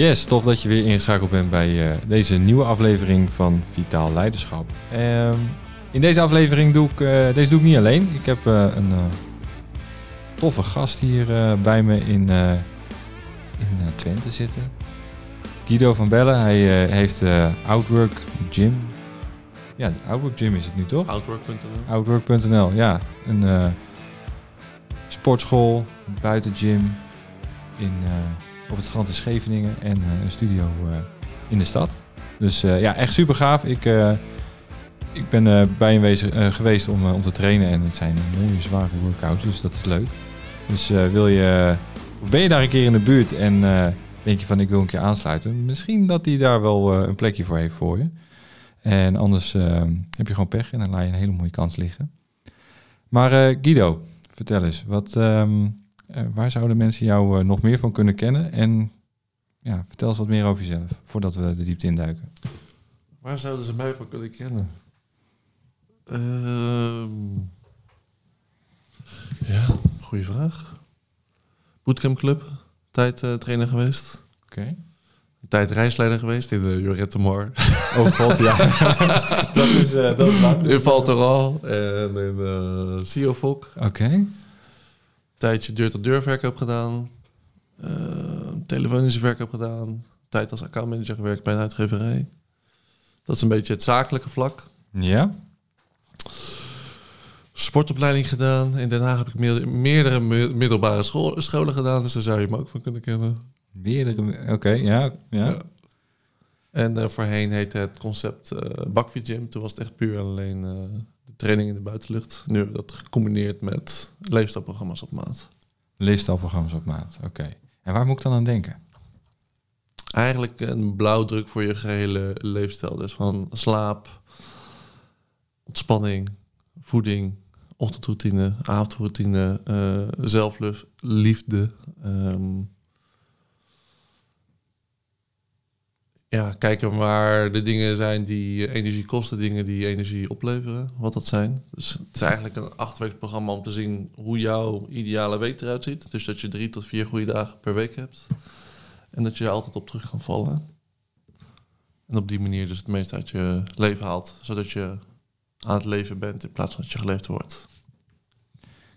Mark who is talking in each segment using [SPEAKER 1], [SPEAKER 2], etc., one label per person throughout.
[SPEAKER 1] Yes, tof dat je weer ingeschakeld bent bij eh, deze nieuwe aflevering van Vitaal Leiderschap. Ehm, in deze aflevering doe ik, eh, deze doe ik niet alleen. Ik heb eh, een toffe gast hier bij me in, in Twente zitten. Guido van Bellen, hij heeft Outwork Gym. Ja, Outwork Gym is het nu toch?
[SPEAKER 2] Outwork.nl.
[SPEAKER 1] Outwork.nl, ja. Een sportschool, buitengym in, eh, op het strand in Scheveningen en eh, een studio eh, in de stad. Dus eh, ja, echt super gaaf. Ik, ik ben bij hem geweest om, om te trainen en het zijn mooie zware workouts, dus dat is leuk. Dus wil je, ben je daar een keer in de buurt en denk je van ik wil een keer aansluiten, misschien dat hij daar wel een plekje voor heeft voor je. En anders heb je gewoon pech en dan laat je een hele mooie kans liggen. Maar Guido, vertel eens, wat, ehm, eh, waar zouden mensen jou eh, nog meer van kunnen kennen? En ja, vertel eens wat meer over jezelf, voordat we de diepte induiken.
[SPEAKER 2] Waar zouden ze mij van kunnen kennen? Ehm, ja, goede vraag. Bootcamp Club, tijd eh, trainer geweest.
[SPEAKER 1] Oké.
[SPEAKER 2] Tijd reisleider geweest in de Jorette.
[SPEAKER 1] Oh god, ja. dat is, eh, dat is lang.
[SPEAKER 2] in Valteral en in uh.
[SPEAKER 1] Oké.
[SPEAKER 2] Tijdje deur-tot-deur gedaan. Eh, telefonische verkoop gedaan. Tijd als accountmanager gewerkt bij een uitgeverij. Dat is een beetje het zakelijke vlak.
[SPEAKER 1] Ja?
[SPEAKER 2] sportopleiding gedaan. In Den Haag heb ik meer- meerdere mi- middelbare school- scholen gedaan, dus daar zou je me ook van kunnen kennen.
[SPEAKER 1] Meerdere, oké, ja, ja.
[SPEAKER 2] Ja. En eh, voorheen heette het concept eh Bakfiets Gym. Toen was het echt puur alleen eh, training in de buitenlucht. Nu hebben we dat gecombineerd met leefstijlprogramma's op maat.
[SPEAKER 1] Leefstijlprogramma's op maat, oké. En waar moet ik dan aan denken?
[SPEAKER 2] Eigenlijk een blauwdruk voor je gehele leefstijl. Dus van slaap, ontspanning, voeding, ochtendroutine, avondroutine, eh zelfliefde. ehm, ja, kijken waar de dingen zijn die eh, energie kosten, dingen die energie opleveren, wat dat zijn. Dus het is eigenlijk een achtweeks programma om te zien hoe jouw ideale week eruit ziet. Dus dat je drie tot vier goede dagen per week hebt. En dat je er altijd op terug kan vallen. En op die manier dus het meeste uit je leven haalt. Zodat je aan het leven bent in plaats van dat je geleefd wordt.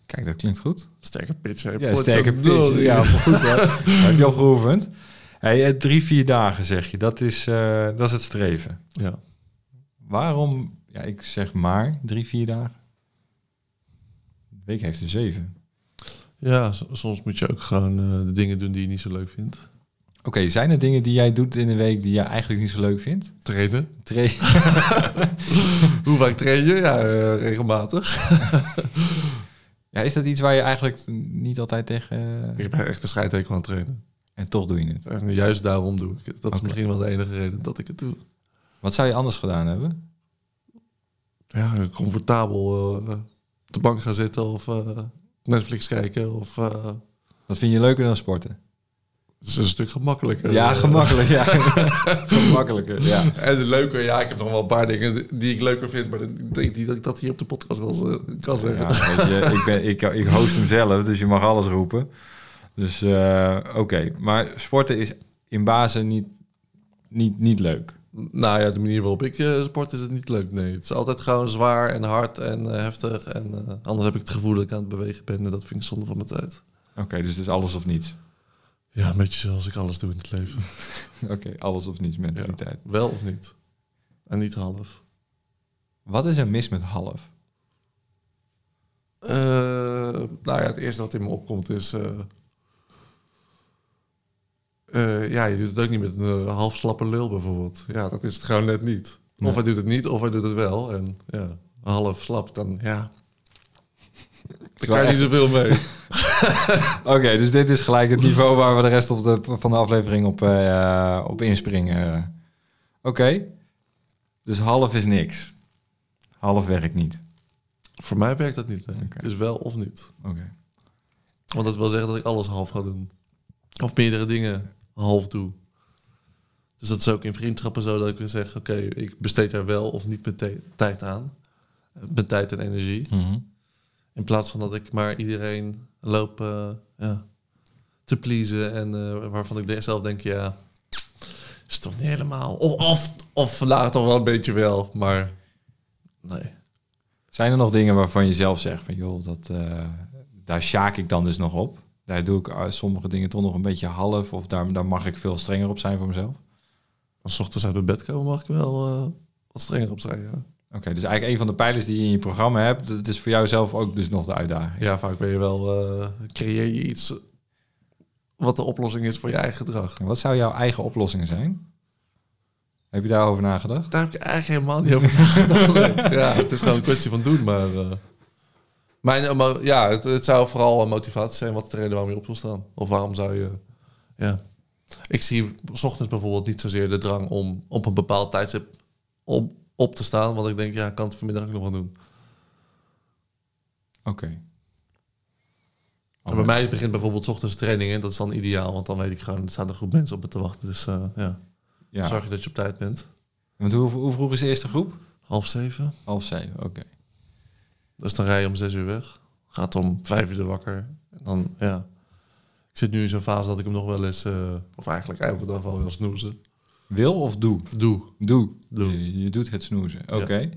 [SPEAKER 1] Kijk, dat klinkt goed.
[SPEAKER 2] Sterke pitch, hè?
[SPEAKER 1] Ja, sterke pitch. Ja, maar goed hoor. heb je al geoefend. Hey, eh, drie, vier dagen zeg je, dat is, eh, dat is het streven.
[SPEAKER 2] Ja.
[SPEAKER 1] Waarom, ja, ik zeg maar drie, vier dagen. De week heeft er zeven.
[SPEAKER 2] Ja, soms moet je ook gewoon eh, de dingen doen die je niet zo leuk vindt.
[SPEAKER 1] Oké, zijn er dingen die jij doet in de week die jij eigenlijk niet zo leuk vindt?
[SPEAKER 2] Trainen.
[SPEAKER 1] Tra-
[SPEAKER 2] Hoe vaak train je? Ja, regelmatig.
[SPEAKER 1] ja, is dat iets waar je eigenlijk niet altijd tegen...
[SPEAKER 2] Ik heb echt een scheidhekel aan trainen.
[SPEAKER 1] En toch doe je het.
[SPEAKER 2] En juist daarom doe ik het. Dat is misschien wel de enige reden dat ik het doe.
[SPEAKER 1] Wat zou je anders gedaan hebben?
[SPEAKER 2] Ja, comfortabel eh, op de bank gaan zitten of eh, Netflix kijken. Of, eh,
[SPEAKER 1] Wat vind je leuker dan sporten?
[SPEAKER 2] het is een stuk gemakkelijker.
[SPEAKER 1] Ja, gemakkelijk. Ja. gemakkelijker, ja.
[SPEAKER 2] En de leuke, ja, ik heb nog wel een paar dingen die ik leuker vind, maar ik denk niet dat ik dat hier op de podcast kan, kan zeggen.
[SPEAKER 1] Ja, weet je, ik, ben, ik, ik host hem zelf, dus je mag alles roepen. Dus eh, oké, maar sporten is in basis niet, niet, niet leuk.
[SPEAKER 2] Nou ja, de manier waarop ik eh, sport is het niet leuk. Nee, het is altijd gewoon zwaar en hard en eh, heftig. En anders heb ik het gevoel dat ik aan het bewegen ben en dat vind ik zonde van mijn tijd.
[SPEAKER 1] Oké, dus het is alles of niets.
[SPEAKER 2] Ja, een beetje zoals ik alles doe in het leven.
[SPEAKER 1] Oké, alles of niets mentaliteit.
[SPEAKER 2] Wel of niet? En niet half.
[SPEAKER 1] Wat is er mis met half?
[SPEAKER 2] Nou ja, het eerste wat in me opkomt is... eh, ja, je doet het ook niet met een eh, half slappe lul bijvoorbeeld. Ja, dat is het gewoon net niet.
[SPEAKER 1] Nee.
[SPEAKER 2] Of hij doet het niet, of hij doet het wel. En ja, half slap, dan ja... Daar kan je niet zoveel mee.
[SPEAKER 1] Oké, dus dit is gelijk het niveau waar we de rest op de, van de aflevering op, eh, op inspringen. Oké, dus half is niks. Half werkt niet.
[SPEAKER 2] Voor mij werkt dat niet. is wel of niet.
[SPEAKER 1] Oké.
[SPEAKER 2] Want dat wil zeggen dat ik alles half ga doen. Of meerdere dingen half doe. Dus dat is ook in vriendschappen zo dat ik zeggen... oké, ik besteed er wel of niet mijn tijd aan. Eh, Mijn tijd en energie.
[SPEAKER 1] Mhm.
[SPEAKER 2] In plaats van dat ik maar iedereen loop eh, ja, te pleasen... en eh, waarvan ik zelf denk, ja, is toch niet helemaal. Of, of, of vandaag toch wel een beetje wel, maar nee.
[SPEAKER 1] Zijn er nog dingen waarvan je zelf zegt van joh, dat, daar sjaak ik dan dus nog op? Daar doe ik eh, sommige dingen toch nog een beetje half of daar, daar mag ik veel strenger op zijn voor mezelf?
[SPEAKER 2] Als 's ochtends uit mijn bed komen mag ik wel eh, wat strenger op zijn. Ja.
[SPEAKER 1] Oké, dus eigenlijk een van de pijlers die je in je programma hebt, dat is voor jou zelf ook dus nog de uitdaging.
[SPEAKER 2] ja, vaak ben je wel, eh, creëer je iets wat de oplossing is voor je eigen gedrag.
[SPEAKER 1] En Wat zou jouw eigen oplossing zijn? Heb je daarover nagedacht?
[SPEAKER 2] Daar heb ik eigenlijk helemaal niet over nagedacht. Ja, het is gewoon een kwestie van doen, maar... mijn, ja, het, het zou vooral een motivatie zijn wat de reden waarom je op wil staan. Of waarom zou je... Ja. Ik zie 's ochtends bijvoorbeeld niet zozeer de drang om op een bepaald tijdstip om op te staan. Want ik denk, ja, ik kan het vanmiddag ook nog wel doen.
[SPEAKER 1] Oké.
[SPEAKER 2] Bij mij begint bijvoorbeeld 's ochtends trainingen. Dat is dan ideaal, want dan weet ik gewoon, er staan een groep mensen op me te wachten. Dus eh, ja,
[SPEAKER 1] Ja.
[SPEAKER 2] zorg je dat je op tijd bent.
[SPEAKER 1] Want hoe, hoe vroeg is de eerste groep?
[SPEAKER 2] Half zeven.
[SPEAKER 1] Half zeven, oké.
[SPEAKER 2] Dus dan rij je om zes uur weg. Gaat om vijf uur er wakker. En dan, ja. Ik zit nu in zo'n fase dat ik hem nog wel eens, eh, of eigenlijk elke dag wel wil snoezen.
[SPEAKER 1] Wil of doe?
[SPEAKER 2] Doe.
[SPEAKER 1] Doe.
[SPEAKER 2] Doe.
[SPEAKER 1] Je, je doet het snoezen. Oké.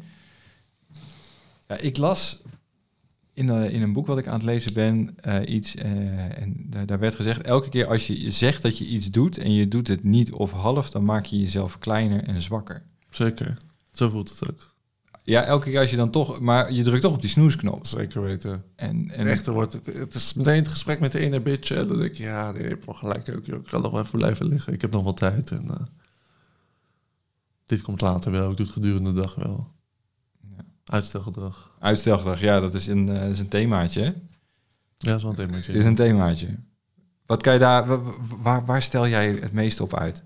[SPEAKER 1] Ja. ik las in, eh, in een boek wat ik aan het lezen ben eh, iets. eh, en daar, daar werd gezegd: elke keer als je zegt dat je iets doet en je doet het niet of half, dan maak je jezelf kleiner en zwakker.
[SPEAKER 2] Zeker. Zo voelt het ook.
[SPEAKER 1] Ja, elke keer als je dan toch, maar je drukt toch op die snoesknop.
[SPEAKER 2] Zeker weten.
[SPEAKER 1] En, en
[SPEAKER 2] echter wordt het, het is meteen het gesprek met de ene bitch. En dan denk ik, ja, nee, je hebt wel gelijk ook. joh. Ik kan nog wel even blijven liggen. Ik heb nog wat tijd. En, eh, dit komt later wel. Ik doe het gedurende de dag wel.
[SPEAKER 1] Ja.
[SPEAKER 2] Uitstelgedrag.
[SPEAKER 1] uitstelgedrag, ja, dat is een, eh, dat is een themaatje. hè?
[SPEAKER 2] Ja, dat is wel een themaatje.
[SPEAKER 1] is een themaatje. Wat kan je daar, wa- wa- waar, waar stel jij het meest op uit?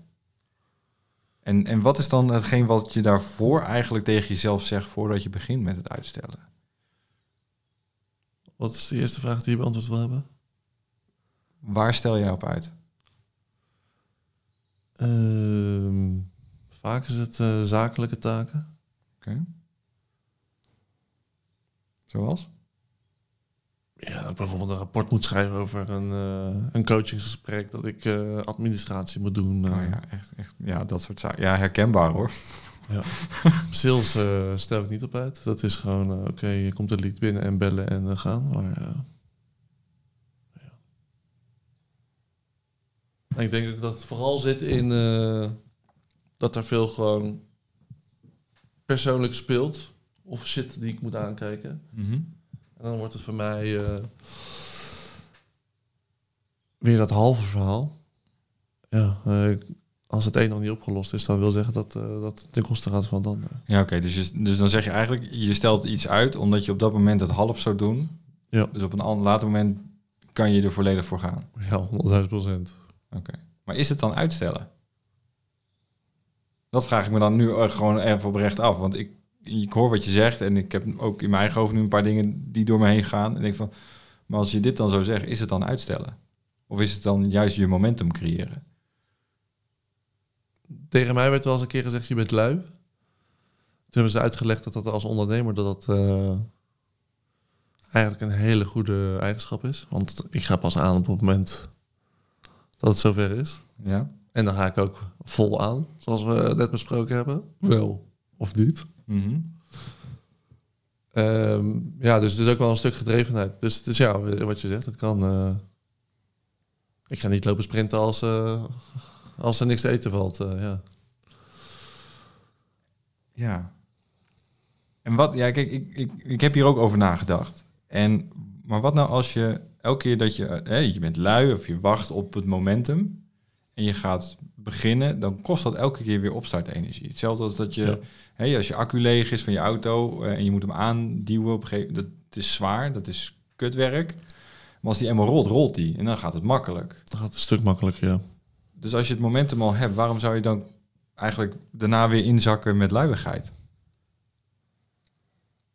[SPEAKER 1] En, en wat is dan hetgeen wat je daarvoor eigenlijk tegen jezelf zegt voordat je begint met het uitstellen?
[SPEAKER 2] Wat is de eerste vraag die je beantwoord wil hebben?
[SPEAKER 1] Waar stel jij op uit?
[SPEAKER 2] Ehm, vaak is het eh, zakelijke taken.
[SPEAKER 1] Oké. Zoals?
[SPEAKER 2] Ja, dat ik bijvoorbeeld een rapport moet schrijven over een, eh, een coachingsgesprek. Dat ik eh, administratie moet doen. eh.
[SPEAKER 1] Oh ja, echt, echt, ja, dat soort zaken. Ja, herkenbaar hoor.
[SPEAKER 2] Sales eh, stel ik niet op uit. Dat is gewoon, oké, je komt een lied binnen en bellen en gaan. Maar ja. En ik denk ook dat het vooral zit in dat er veel gewoon persoonlijk speelt. Of shit die ik moet aankijken. En dan wordt het voor mij eh, weer dat halve verhaal. Ja, eh, als het een nog niet opgelost is, dan wil zeggen dat, eh, dat het ten koste gaat van het ander.
[SPEAKER 1] Ja, oké. dus, je- dus dan zeg je eigenlijk, je stelt iets uit omdat je op dat moment het half zou doen.
[SPEAKER 2] Ja.
[SPEAKER 1] Dus op een later moment kan je er volledig voor gaan.
[SPEAKER 2] Ja, 100.000 procent.
[SPEAKER 1] Oké. Maar is het dan uitstellen? Dat vraag ik me dan nu gewoon even oprecht af. Want ik, ik hoor wat je zegt en ik heb ook in mijn eigen hoofd nu een paar dingen die door me heen gaan. En ik denk van, maar als je dit dan zo zegt, is het dan uitstellen? Of is het dan juist je momentum creëren?
[SPEAKER 2] Tegen mij werd wel eens een keer gezegd, je bent lui. Toen hebben ze uitgelegd dat dat als ondernemer dat dat eh, eigenlijk een hele goede eigenschap is. Want ik ga pas aan op het moment dat het zover is.
[SPEAKER 1] Ja.
[SPEAKER 2] En dan ga ik ook vol aan, zoals we net besproken hebben. Wel of niet.
[SPEAKER 1] Mhm.
[SPEAKER 2] Ehm, ja, dus het is ook wel een stuk gedrevenheid. Dus het is ja, wat je zegt, het kan. eh, ik ga niet lopen sprinten als, eh, als er niks te eten valt. eh, ja.
[SPEAKER 1] Ja. En wat, ja, kijk, ik, ik, ik heb hier ook over nagedacht. En, maar wat nou als je elke keer dat je, eh, je bent lui of je wacht op het momentum en je gaat beginnen, dan kost dat elke keer weer opstartenergie. Hetzelfde als dat je,
[SPEAKER 2] Ja.
[SPEAKER 1] Hè, als je accu leeg is van je auto eh, en je moet hem aanduwen op een gegeven dat is zwaar, dat is kutwerk. Maar als die eenmaal rolt, rolt die en dan gaat het makkelijk.
[SPEAKER 2] Dan gaat het een stuk makkelijker, ja.
[SPEAKER 1] Dus als je het momentum al hebt, waarom zou je dan eigenlijk daarna weer inzakken met luiigheid?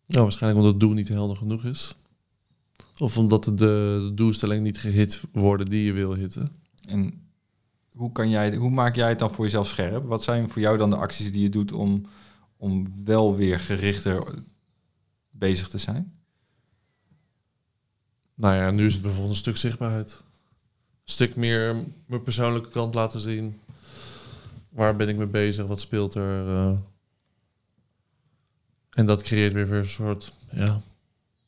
[SPEAKER 2] Ja, waarschijnlijk omdat het doel niet helder genoeg is. Of omdat de, de doelstelling niet gehit worden die je wil hitten.
[SPEAKER 1] En hoe, kan jij, hoe maak jij het dan voor jezelf scherp? Wat zijn voor jou dan de acties die je doet om, om wel weer gerichter bezig te zijn?
[SPEAKER 2] Nou ja, nu is het bijvoorbeeld een stuk zichtbaarheid. Een stuk meer mijn persoonlijke kant laten zien. waar ben ik mee bezig? Wat speelt er? eh. en dat creëert weer een soort ja,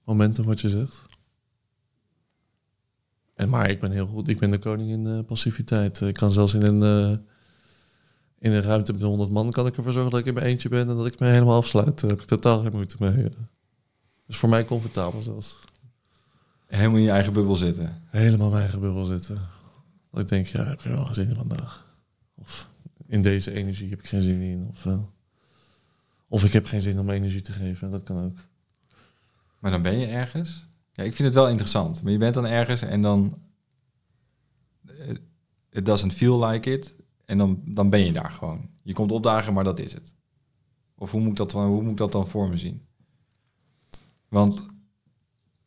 [SPEAKER 2] momentum, wat je zegt. En maar ik ben heel goed. Ik ben de koning in eh, passiviteit. Ik kan zelfs in een, eh, in een ruimte met 100 man kan ik ervoor zorgen dat ik in mijn eentje ben en dat ik me helemaal afsluit. Daar heb ik totaal geen moeite mee. Dat is voor mij comfortabel zelfs.
[SPEAKER 1] Helemaal in je eigen bubbel zitten.
[SPEAKER 2] Helemaal in mijn eigen bubbel zitten. Dat ik denk, ja, ik heb er wel geen zin in vandaag. Of in deze energie heb ik geen zin in. Of, of ik heb geen zin om energie te geven. Dat kan ook.
[SPEAKER 1] Maar dan ben je ergens. Ja, ik vind het wel interessant. Maar je bent dan ergens en dan... eh, It doesn't feel like it. En dan, dan ben je daar gewoon. Je komt opdagen, maar dat is het. Of hoe moet dat, dan- hoe moet ik dat dan voor me zien? Want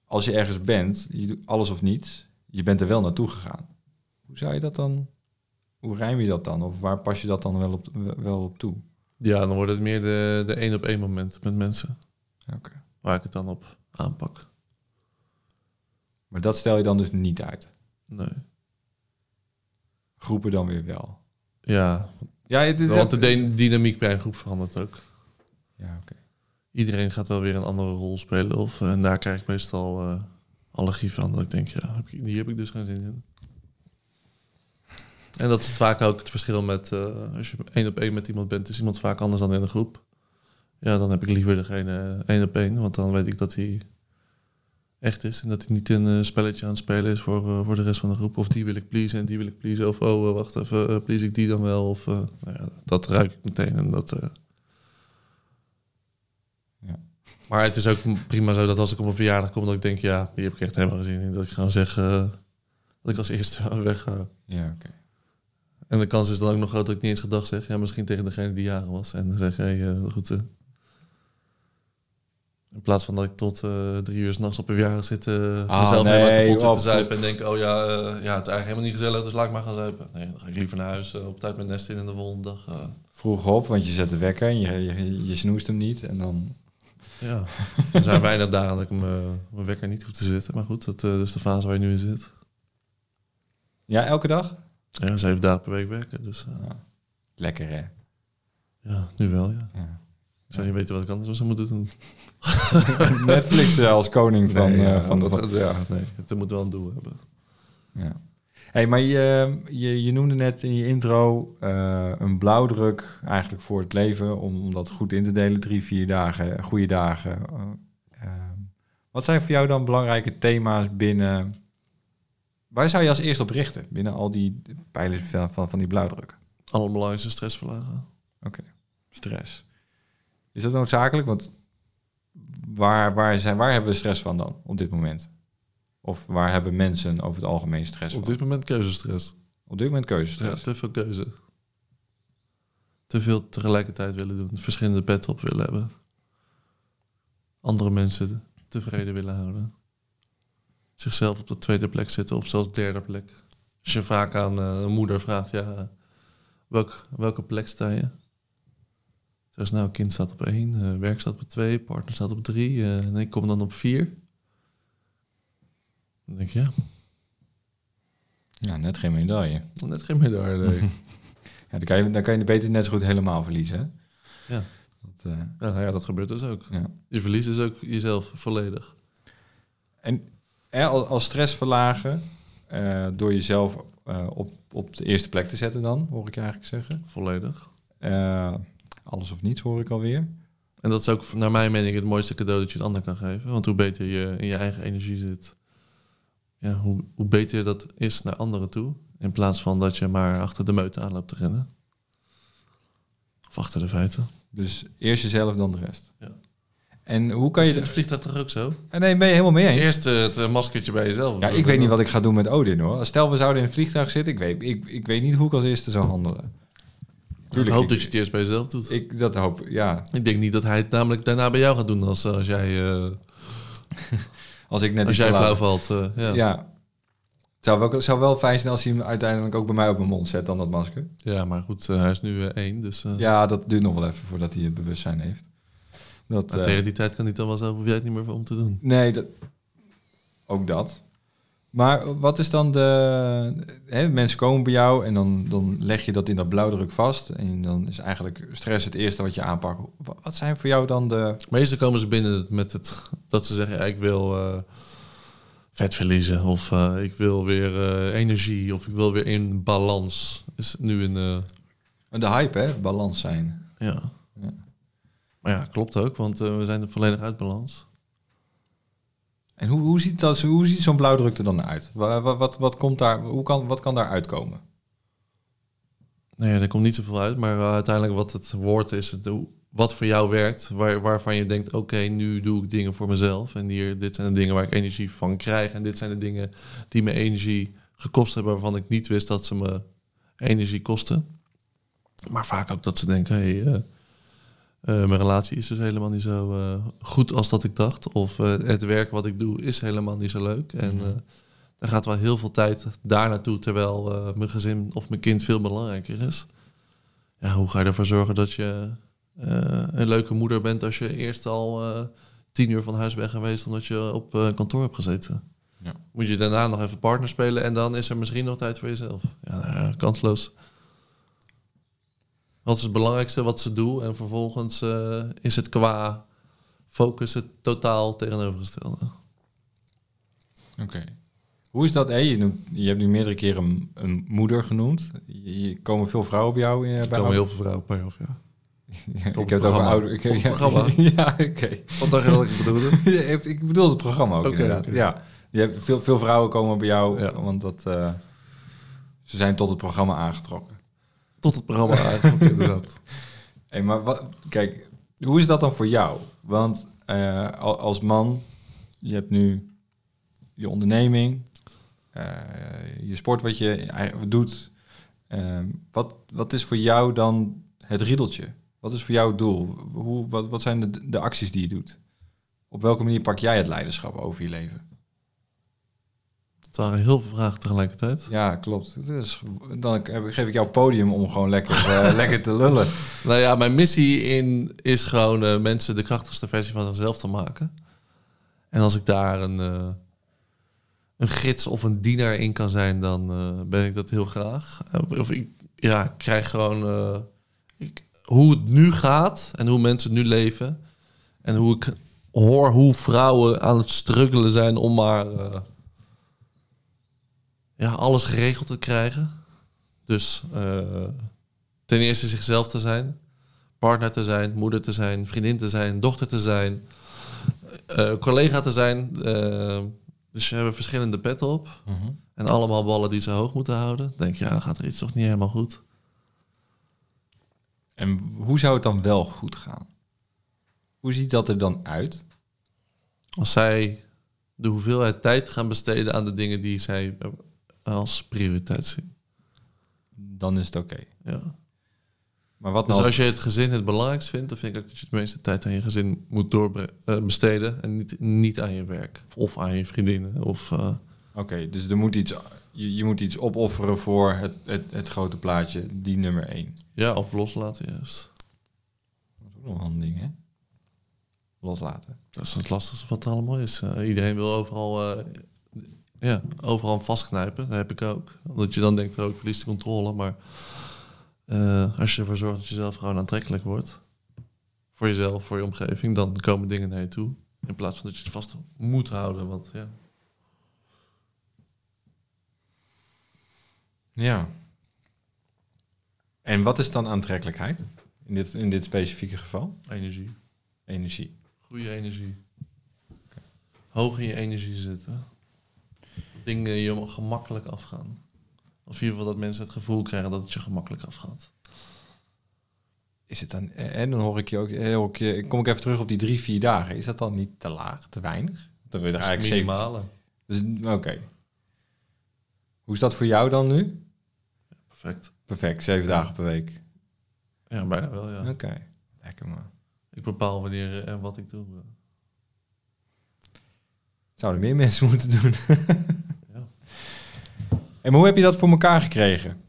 [SPEAKER 1] als je ergens bent, je doet alles of niets. Je bent er wel naartoe gegaan. Hoe zou je dat dan... Hoe rijm je dat dan? Of waar pas je dat dan wel op, wel op toe?
[SPEAKER 2] Ja, dan wordt het meer de, de één op één moment met mensen.
[SPEAKER 1] Oké.
[SPEAKER 2] Waar ik het dan op aanpak.
[SPEAKER 1] Maar dat stel je dan dus niet uit.
[SPEAKER 2] Nee.
[SPEAKER 1] Groepen dan weer wel.
[SPEAKER 2] Ja,
[SPEAKER 1] Ja, het is
[SPEAKER 2] want de dy- dynamiek bij een groep verandert ook.
[SPEAKER 1] Ja, oké.
[SPEAKER 2] Iedereen gaat wel weer een andere rol spelen. Of, en daar krijg ik meestal eh, allergie van. Dat ik denk, ja, heb ik- hier heb ik dus geen zin in. En dat is vaak ook het verschil met... eh, als je één op één met iemand bent, is iemand vaak anders dan in een groep. Ja, dan heb ik liever degene één op één. Want dan weet ik dat hij echt is. En dat hij niet een eh, spelletje aan het spelen is voor, eh, voor de rest van de groep. Of die wil ik pleasen en die wil ik pleasen. Of oh, eh, wacht even, please ik die dan wel. Of, nou ja, dat ruik ik meteen. En dat...
[SPEAKER 1] Ja.
[SPEAKER 2] maar het is ook prima zo dat als ik op een verjaardag kom, dat ik denk, ja, hier heb ik echt helemaal geen zin in. Dat ik gewoon zeg dat ik als eerste wegga.
[SPEAKER 1] Ja, oké.
[SPEAKER 2] En de kans is dan ook nog groot dat ik niet eens gedag zeg. Ja, misschien tegen degene die jarig was. En dan zeg je, hey, eh, goed. In plaats van dat ik tot eh, drie uur s'nachts op een verjaardag zit, eh
[SPEAKER 1] Ah,
[SPEAKER 2] mezelf
[SPEAKER 1] nee,
[SPEAKER 2] helemaal kapot zit te zuipen. En denk, oh ja, eh, ja, het is eigenlijk helemaal niet gezellig, dus laat ik maar gaan zuipen. Nee, dan ga ik liever naar huis, op tijd mijn nest in en de volgende dag.
[SPEAKER 1] Vroeg op, want je zet de wekker en je, je, je snoest hem niet. En dan...
[SPEAKER 2] ja, er zijn weinig dagen dat ik me- mijn wekker niet hoef te zitten. Maar goed, dat, is de fase waar je nu in zit.
[SPEAKER 1] Ja, elke dag?
[SPEAKER 2] Ja, zeven dagen per week werken. Dus
[SPEAKER 1] Ja. Lekker, hè?
[SPEAKER 2] ja, nu wel, ja.
[SPEAKER 1] Ja.
[SPEAKER 2] Zou niet weten wat ik anders zou moeten doen.
[SPEAKER 1] Netflix eh, als koning van...
[SPEAKER 2] Nee,
[SPEAKER 1] eh,
[SPEAKER 2] ja,
[SPEAKER 1] van,
[SPEAKER 2] dat-
[SPEAKER 1] van-
[SPEAKER 2] ja, nee, het moet wel een doel hebben.
[SPEAKER 1] ja. Hey, maar je, je, je noemde net in je intro eh, een blauwdruk eigenlijk voor het leven. Om, om dat goed in te delen. Drie, vier dagen, goede dagen. Eh, ehm, wat zijn voor jou dan belangrijke thema's binnen... Waar zou je als eerst op richten binnen al die pijlers van, van, van die blauwdruk?
[SPEAKER 2] Allerbelangrijkste stress verlagen.
[SPEAKER 1] Stress. Is dat noodzakelijk? Want waar, waar, zijn, waar hebben we stress van dan op dit moment? Of waar hebben mensen over het algemeen stress
[SPEAKER 2] Op
[SPEAKER 1] van?
[SPEAKER 2] dit moment keuzestress.
[SPEAKER 1] Op dit moment
[SPEAKER 2] Ja,
[SPEAKER 1] keuzestress.
[SPEAKER 2] te veel keuze. Te veel tegelijkertijd willen doen. Verschillende pet op willen hebben. Andere mensen tevreden willen houden. Zichzelf op de tweede plek zetten of zelfs derde plek. Als je vaak aan eh, een moeder vraagt, ja, welk, welke plek sta je? Zeg nou, kind staat op één, eh, werk staat op twee, partner staat op drie eh, en ik kom dan op vier. Dan denk ik, ja,
[SPEAKER 1] Ja, net geen medaille.
[SPEAKER 2] net geen medaille. nee.
[SPEAKER 1] Ja, dan, kan je, dan kan je beter net zo goed helemaal verliezen. Hè?
[SPEAKER 2] Ja.
[SPEAKER 1] Dat, eh,
[SPEAKER 2] Ja, nou ja, dat gebeurt dus ook.
[SPEAKER 1] ja.
[SPEAKER 2] Je verliest dus ook jezelf volledig.
[SPEAKER 1] En hè, al- als stress verlagen, door jezelf op, op de eerste plek te zetten dan, hoor ik je eigenlijk zeggen.
[SPEAKER 2] Volledig.
[SPEAKER 1] Alles of niets hoor ik alweer.
[SPEAKER 2] En dat is ook naar mijn mening het mooiste cadeau dat je het ander kan geven. Want hoe beter je in je eigen energie zit, ja, hoe, hoe beter dat is naar anderen toe. In plaats van dat je maar achter de meute aan loopt te rennen. Of achter de feiten.
[SPEAKER 1] Dus eerst jezelf, dan de rest.
[SPEAKER 2] Ja.
[SPEAKER 1] En hoe kan je...
[SPEAKER 2] het vliegtuig toch ook zo?
[SPEAKER 1] Eh, Nee, ben je helemaal mee eens.
[SPEAKER 2] Eerst eh, het eh, maskertje bij jezelf.
[SPEAKER 1] Ja, ik weet niet wat ik ga doen met Odin hoor. Stel, we zouden in een vliegtuig zitten. Ik weet, ik, ik weet niet hoe ik als eerste zou handelen.
[SPEAKER 2] Ik hoop
[SPEAKER 1] ik-
[SPEAKER 2] dat je het eerst bij jezelf doet. Ik,
[SPEAKER 1] Ik dat hoop, ja.
[SPEAKER 2] denk niet dat hij het namelijk daarna bij jou gaat doen als, eh, als jij, eh,
[SPEAKER 1] Als ik net
[SPEAKER 2] als jij flauw valt. eh, ja.
[SPEAKER 1] Ja. Het zou wel, zou wel fijn zijn als hij hem uiteindelijk ook bij mij op mijn mond zet, dan dat masker.
[SPEAKER 2] ja, maar goed, hij is nu één. Dus
[SPEAKER 1] Ja, dat duurt nog wel even voordat hij het bewustzijn heeft. Dat,
[SPEAKER 2] maar tegen die tijd kan hij dan wel zelf, hoef jij het niet meer om te doen.
[SPEAKER 1] Nee, dat, ook dat. Maar wat is dan de... Hè, mensen komen bij jou en dan, dan leg je dat in dat blauwdruk vast. En dan is eigenlijk stress het eerste wat je aanpakt. Wa- Wat zijn voor jou dan de...
[SPEAKER 2] Meestal komen ze binnen met het dat ze zeggen: ja, ik wil eh, vet verliezen, of eh, ik wil weer eh, energie, of ik wil weer in balans. Is nu een
[SPEAKER 1] De hype, hè? Balans zijn.
[SPEAKER 2] ja.
[SPEAKER 1] Ja.
[SPEAKER 2] Maar ja, klopt ook, want we zijn er volledig uit balans.
[SPEAKER 1] En hoe, hoe ziet, dat, hoe ziet zo'n blauwdruk er dan uit? Wat, wat, wat, komt daar, hoe kan, wat kan daar uitkomen?
[SPEAKER 2] Nee, er komt niet zoveel uit, maar eh, uiteindelijk wat het woord is, het, wat voor jou werkt, waar, waarvan je denkt, oké, nu doe ik dingen voor mezelf. En hier, dit zijn de dingen waar ik energie van krijg. En dit zijn de dingen die me energie gekost hebben, waarvan ik niet wist dat ze me energie kosten. Maar vaak ook dat ze denken, hey, eh, mijn relatie is dus helemaal niet zo eh, goed als dat ik dacht. Of eh, het werk wat ik doe is helemaal niet zo leuk. En
[SPEAKER 1] Mhm.
[SPEAKER 2] eh er gaat wel heel veel tijd daar naartoe, terwijl eh, mijn gezin of mijn kind veel belangrijker is. Ja, hoe ga je ervoor zorgen dat je eh, een leuke moeder bent als je eerst al eh, tien uur van huis bent geweest omdat je op eh, kantoor hebt gezeten?
[SPEAKER 1] Ja.
[SPEAKER 2] Moet je daarna nog even partner spelen en dan is er misschien nog tijd voor jezelf. Ja, kansloos. Wat is het belangrijkste wat ze doen? En vervolgens eh, is het qua focus het totaal tegenovergestelde.
[SPEAKER 1] Oké. Hoe is dat? Hè? Je, noemt- je hebt nu meerdere keren een, een moeder genoemd. Je, je- komen veel vrouwen bij jou in, bij
[SPEAKER 2] Er komen heel veel vrouwen per half jaar.
[SPEAKER 1] Ja, ik heb het over ouder. Ik, ja,
[SPEAKER 2] programma.
[SPEAKER 1] ja, oké.
[SPEAKER 2] Wat dacht je dat ik bedoelde?
[SPEAKER 1] Ja, ik bedoel het programma ook inderdaad.
[SPEAKER 2] oké.
[SPEAKER 1] Ja, je hebt veel, veel vrouwen komen bij jou,
[SPEAKER 2] Ja.
[SPEAKER 1] want dat, eh, ze zijn tot het programma aangetrokken.
[SPEAKER 2] Tot het programma inderdaad.
[SPEAKER 1] Hey, maar wat, kijk, hoe is dat dan voor jou? Want eh, al- als man, je hebt nu je onderneming, eh, je sport wat je eigenlijk doet. Ehm, wat, wat is voor jou dan het riedeltje? Wat is voor jou het doel? Hoe, wat, wat zijn de, de acties die je doet? Op welke manier pak jij het leiderschap over je leven?
[SPEAKER 2] Het waren heel veel vragen tegelijkertijd.
[SPEAKER 1] Ja, klopt. Dus dan geef ik jou podium om gewoon lekker, eh, lekker te lullen.
[SPEAKER 2] Nou ja, mijn missie in is gewoon eh, mensen de krachtigste versie van zichzelf te maken. En als ik daar een, eh, een gids of een dienaar in kan zijn, dan ben ik dat heel graag. Of, ik ja, ik krijg gewoon ik, hoe het nu gaat en hoe mensen nu leven. En hoe ik hoor hoe vrouwen aan het struggelen zijn om maar ja, alles geregeld te krijgen. Dus eh, ten eerste zichzelf te zijn, partner te zijn, moeder te zijn, vriendin te zijn, dochter te zijn, eh, collega te zijn. Eh, dus ze hebben verschillende petten op. En allemaal ballen die ze hoog moeten houden. Denk je, ja, dan gaat er iets toch niet helemaal goed.
[SPEAKER 1] En hoe zou het dan wel goed gaan? Hoe ziet dat er dan uit?
[SPEAKER 2] Als zij de hoeveelheid tijd gaan besteden aan de dingen die zij als prioriteit zien.
[SPEAKER 1] Dan is het oké.
[SPEAKER 2] Ja.
[SPEAKER 1] Maar wat
[SPEAKER 2] Dus
[SPEAKER 1] nou
[SPEAKER 2] als je het gezin het belangrijkst vindt, dan vind ik ook dat je de meeste tijd aan je gezin moet doorbesteden. En niet, niet aan je werk. Of aan je vriendinnen. Of, eh,
[SPEAKER 1] Oké, dus er moet iets, je, je moet iets opofferen voor het, het, het grote plaatje, die nummer één.
[SPEAKER 2] ja, of loslaten juist.
[SPEAKER 1] Dat is ook nog een ding, hè? Loslaten.
[SPEAKER 2] Dat is het lastigste wat er allemaal is. Eh, iedereen wil overal, eh, ja, overal vastknijpen. Dat heb ik ook. Omdat je dan denkt, oh, ik verlies de controle. Maar eh, als je ervoor zorgt dat je zelf gewoon aantrekkelijk wordt. Voor jezelf, voor je omgeving. Dan komen dingen naar je toe. In plaats van dat je het vast moet houden. Want ja,
[SPEAKER 1] Ja. En wat is dan aantrekkelijkheid? In dit, in dit specifieke geval?
[SPEAKER 2] energie.
[SPEAKER 1] Energie.
[SPEAKER 2] Goede energie. Hoog in je energie zitten. Dingen je gemakkelijk afgaan. Of in ieder geval dat mensen het gevoel krijgen dat het je gemakkelijk afgaat.
[SPEAKER 1] Is het dan, en dan hoor ik je ook, eh, ik kom ik even terug op die drie, vier dagen. Is dat dan niet te laag, te weinig? Dan wil je er eigenlijk
[SPEAKER 2] minimale.
[SPEAKER 1] Dus, Oké. Hoe is dat voor jou dan nu?
[SPEAKER 2] Perfect.
[SPEAKER 1] Perfect, zeven dagen per week.
[SPEAKER 2] Ja, bijna wel, ja.
[SPEAKER 1] Oké, lekker man.
[SPEAKER 2] Ik bepaal wanneer en wat ik doe.
[SPEAKER 1] Zouden meer mensen moeten doen. En hoe heb je dat voor elkaar gekregen?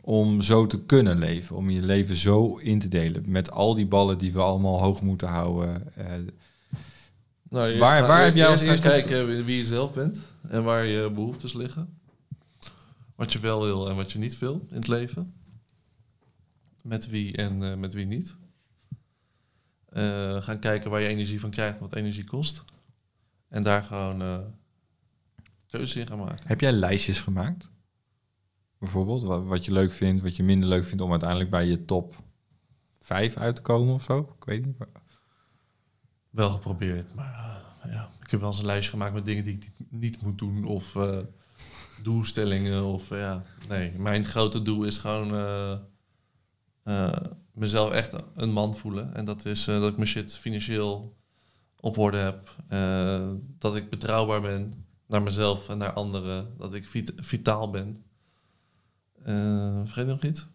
[SPEAKER 1] Om zo te kunnen leven, om je leven zo in te delen. Met al die ballen die we allemaal hoog moeten houden. eh,
[SPEAKER 2] Nou, eerst
[SPEAKER 1] Waar- waar heb jij als
[SPEAKER 2] eerst gaan
[SPEAKER 1] eerste-
[SPEAKER 2] kijken wie je zelf bent. en waar je behoeftes liggen. Wat je wel wil en wat je niet wil in het leven. Met wie en eh, met wie niet. Eh, gaan kijken waar je energie van krijgt en wat energie kost. En daar gewoon uh, keuzes in gaan maken.
[SPEAKER 1] Heb jij lijstjes gemaakt? Bijvoorbeeld, wat, wat je leuk vindt, wat je minder leuk vindt om uiteindelijk bij je top 5 uit te komen of zo? Ik weet niet.
[SPEAKER 2] Wel geprobeerd, maar ja, ik heb wel eens een lijstje gemaakt met dingen die ik niet moet doen of doelstellingen of ja, nee. Mijn grote doel is gewoon mezelf echt een man voelen. En dat is dat ik mijn shit financieel op orde heb. dat ik betrouwbaar ben naar mezelf en naar anderen. Dat ik vitaal ben. Uh, vergeet nog iets?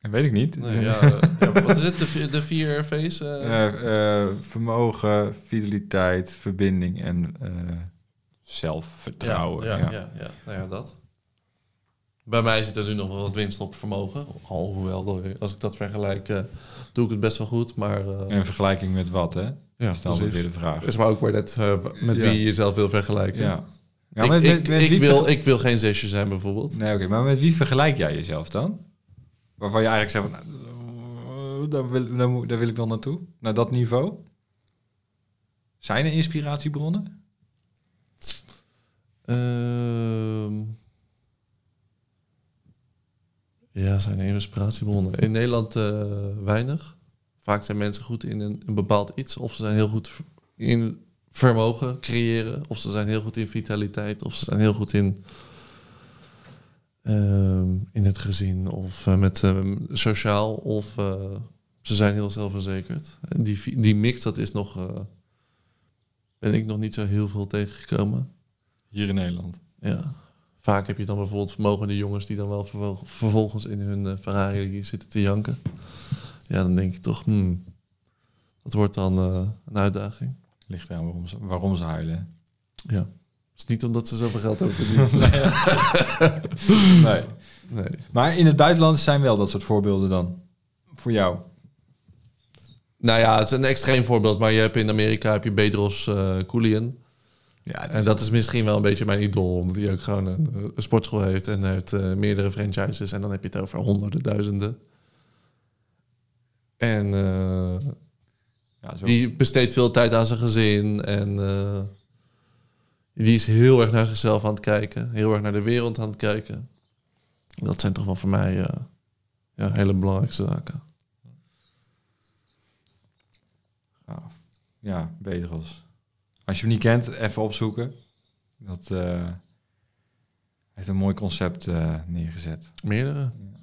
[SPEAKER 1] Dat weet ik niet.
[SPEAKER 2] Nee, ja, ja, wat is het? De, de vier V's?
[SPEAKER 1] Uh, vermogen, vitaliteit, verbinding en zelfvertrouwen.
[SPEAKER 2] Ja, ja, ja. ja, Nou ja, dat. Bij mij zit er nu nog wel wat winst op vermogen. Alhoewel, als ik dat vergelijk, doe ik het best wel goed. Maar,
[SPEAKER 1] In vergelijking met wat, hè?
[SPEAKER 2] Ja,
[SPEAKER 1] dat is weer de vraag.
[SPEAKER 2] Is maar ook maar net met wie je jezelf wil vergelijken.
[SPEAKER 1] Ja.
[SPEAKER 2] Ja, ik, met, met, met ik, wil, ik wil geen zesje zijn bijvoorbeeld.
[SPEAKER 1] Nee, oké. Maar met wie vergelijk jij jezelf dan? Waarvan je eigenlijk zegt, van, nou, daar, wil, daar, daar wil ik wel naartoe. Naar dat niveau. Zijn er inspiratiebronnen?
[SPEAKER 2] Uh, ja, zijn er inspiratiebronnen. In Nederland uh, weinig. Vaak zijn mensen goed in een, een bepaald iets. Of ze zijn heel goed in vermogen creëren. Of ze zijn heel goed in vitaliteit. Of ze zijn heel goed in, uh, in het gezin. Of uh, met uh, sociaal. Of ze zijn heel zelfverzekerd. En die, die mix, dat is nog... ben ik nog niet zo heel veel tegengekomen.
[SPEAKER 1] Hier in Nederland?
[SPEAKER 2] Ja. Vaak heb je dan bijvoorbeeld vermogende jongens... die dan wel vervolgens in hun Ferrari zitten te janken. Ja, dan denk ik toch... Hmm, dat wordt dan een uitdaging.
[SPEAKER 1] Ligt aan waarom ze, waarom ze huilen.
[SPEAKER 2] Ja. Het is niet omdat ze zoveel geld hebben.
[SPEAKER 1] nee. nee. nee. Maar in het buitenland zijn wel dat soort voorbeelden dan voor jou?
[SPEAKER 2] Nou ja, het is een extreem voorbeeld. Maar je hebt in Amerika heb je Bedros uh, Koulian. Ja, en dat is misschien wel een beetje mijn idool. Omdat hij ook gewoon een, een sportschool heeft en heeft uh, meerdere franchises. En dan heb je het over honderden, duizenden. En uh, ja, zo. Die besteedt veel tijd aan zijn gezin en uh, die is heel erg naar zichzelf aan het kijken, heel erg naar de wereld aan het kijken. Dat zijn toch wel voor mij ja, hele belangrijkste zaken.
[SPEAKER 1] Ja, Bedros. Als je hem niet kent, even opzoeken. Dat uh, heeft een mooi concept neergezet.
[SPEAKER 2] Meerdere? Ja.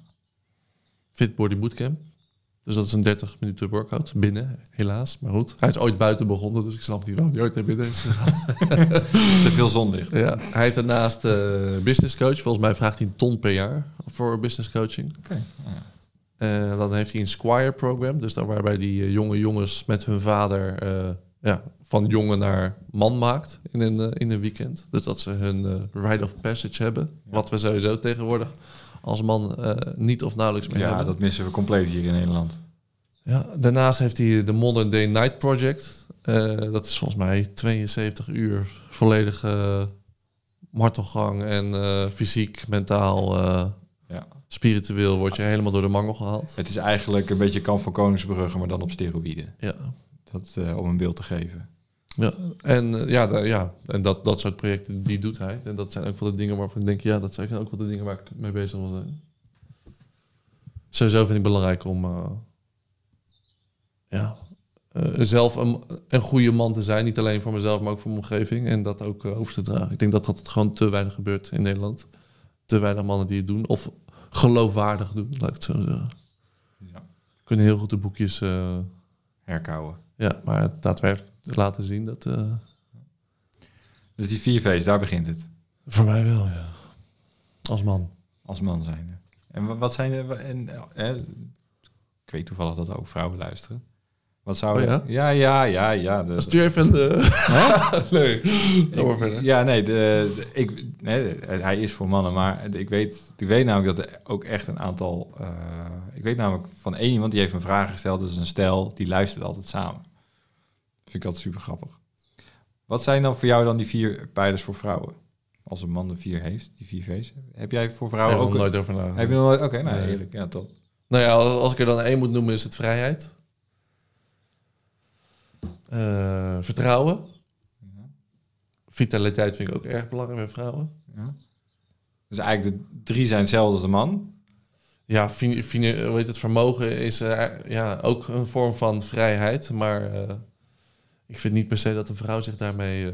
[SPEAKER 2] Fit Body Bootcamp. Dus dat is een 30 minuten workout binnen, helaas. Maar goed, hij is ooit buiten begonnen, dus ik snap niet waarom hij ooit naar binnen is
[SPEAKER 1] Te veel zonlicht.
[SPEAKER 2] Ja, hij is daarnaast uh, business coach. Volgens mij vraagt hij een ton per jaar voor business coaching.
[SPEAKER 1] Oké.
[SPEAKER 2] Okay. Uh, dan heeft hij een Squire program, dus daar waarbij die jonge jongens met hun vader ja, van jongen naar man maakt in een, in een weekend. Dus dat ze hun rite of passage hebben, ja. wat we sowieso tegenwoordig als man uh, niet of nauwelijks meer
[SPEAKER 1] ja,
[SPEAKER 2] hebben.
[SPEAKER 1] dat missen we compleet hier in Nederland.
[SPEAKER 2] Ja, daarnaast heeft hij de Modern Day Night Project. Uh, dat is volgens mij 72 uur volledige martelgang en uh, fysiek, mentaal,
[SPEAKER 1] ja.
[SPEAKER 2] spiritueel word je helemaal door de mangel gehaald.
[SPEAKER 1] Het is eigenlijk een beetje kamp van Koningsbrugge, maar dan op steroïden.
[SPEAKER 2] Ja.
[SPEAKER 1] Dat, om een beeld te geven.
[SPEAKER 2] Ja, en, ja, da, ja, en dat, dat soort projecten, die doet hij. En dat zijn ook wel de dingen waarvan ik denk, ja, dat zijn ook wel de dingen waar ik mee bezig wil zijn. Sowieso vind ik het belangrijk om uh, ja, uh, zelf een, een goede man te zijn. Niet alleen voor mezelf, maar ook voor mijn omgeving. En dat ook uh, over te dragen. Ik denk dat dat gewoon te weinig gebeurt in Nederland. Te weinig mannen die het doen. Of geloofwaardig doen, laat ik het zo zeggen.
[SPEAKER 1] Ja.
[SPEAKER 2] Kunnen heel goed de boekjes...
[SPEAKER 1] Herkouwen.
[SPEAKER 2] Ja, maar daadwerkelijk laten zien dat... Uh...
[SPEAKER 1] Dus die vier V's, daar begint het?
[SPEAKER 2] Voor mij wel, ja. Als man.
[SPEAKER 1] Als man zijn. En wat zijn er... En, eh, ik weet toevallig dat ook vrouwen luisteren. Wat zou...
[SPEAKER 2] Oh, ja?
[SPEAKER 1] ja, ja, ja, ja.
[SPEAKER 2] De, Stuur even de... nee,
[SPEAKER 1] ik, verder. Ja, nee, de, de, ik, nee, hij is voor mannen, maar ik weet, ik weet namelijk dat er ook echt een aantal... Uh, ik weet namelijk van één iemand die heeft een vraag gesteld, dat is een stel, die luistert altijd samen. Vind ik altijd super grappig. Wat zijn dan voor jou dan die vier pijlers voor vrouwen? als een man de vier heeft, die vier V's. Heb jij voor vrouwen
[SPEAKER 2] heb ik
[SPEAKER 1] ook...
[SPEAKER 2] nog
[SPEAKER 1] een-
[SPEAKER 2] nooit over nagedacht.
[SPEAKER 1] Heb je nog nooit... Oké, nou,
[SPEAKER 2] Nee.
[SPEAKER 1] heerlijk. Ja, top.
[SPEAKER 2] Nou ja, als, als ik er dan één moet noemen, is het vrijheid. Eh, vertrouwen. Vitaliteit vind ik ook erg belangrijk bij vrouwen.
[SPEAKER 1] Ja. Dus eigenlijk de drie zijn hetzelfde als de man.
[SPEAKER 2] Ja, fin, fin- hoe heet het, vermogen is eh, ja, ook een vorm van vrijheid. Maar eh, ik vind niet per se dat een vrouw zich daarmee eh,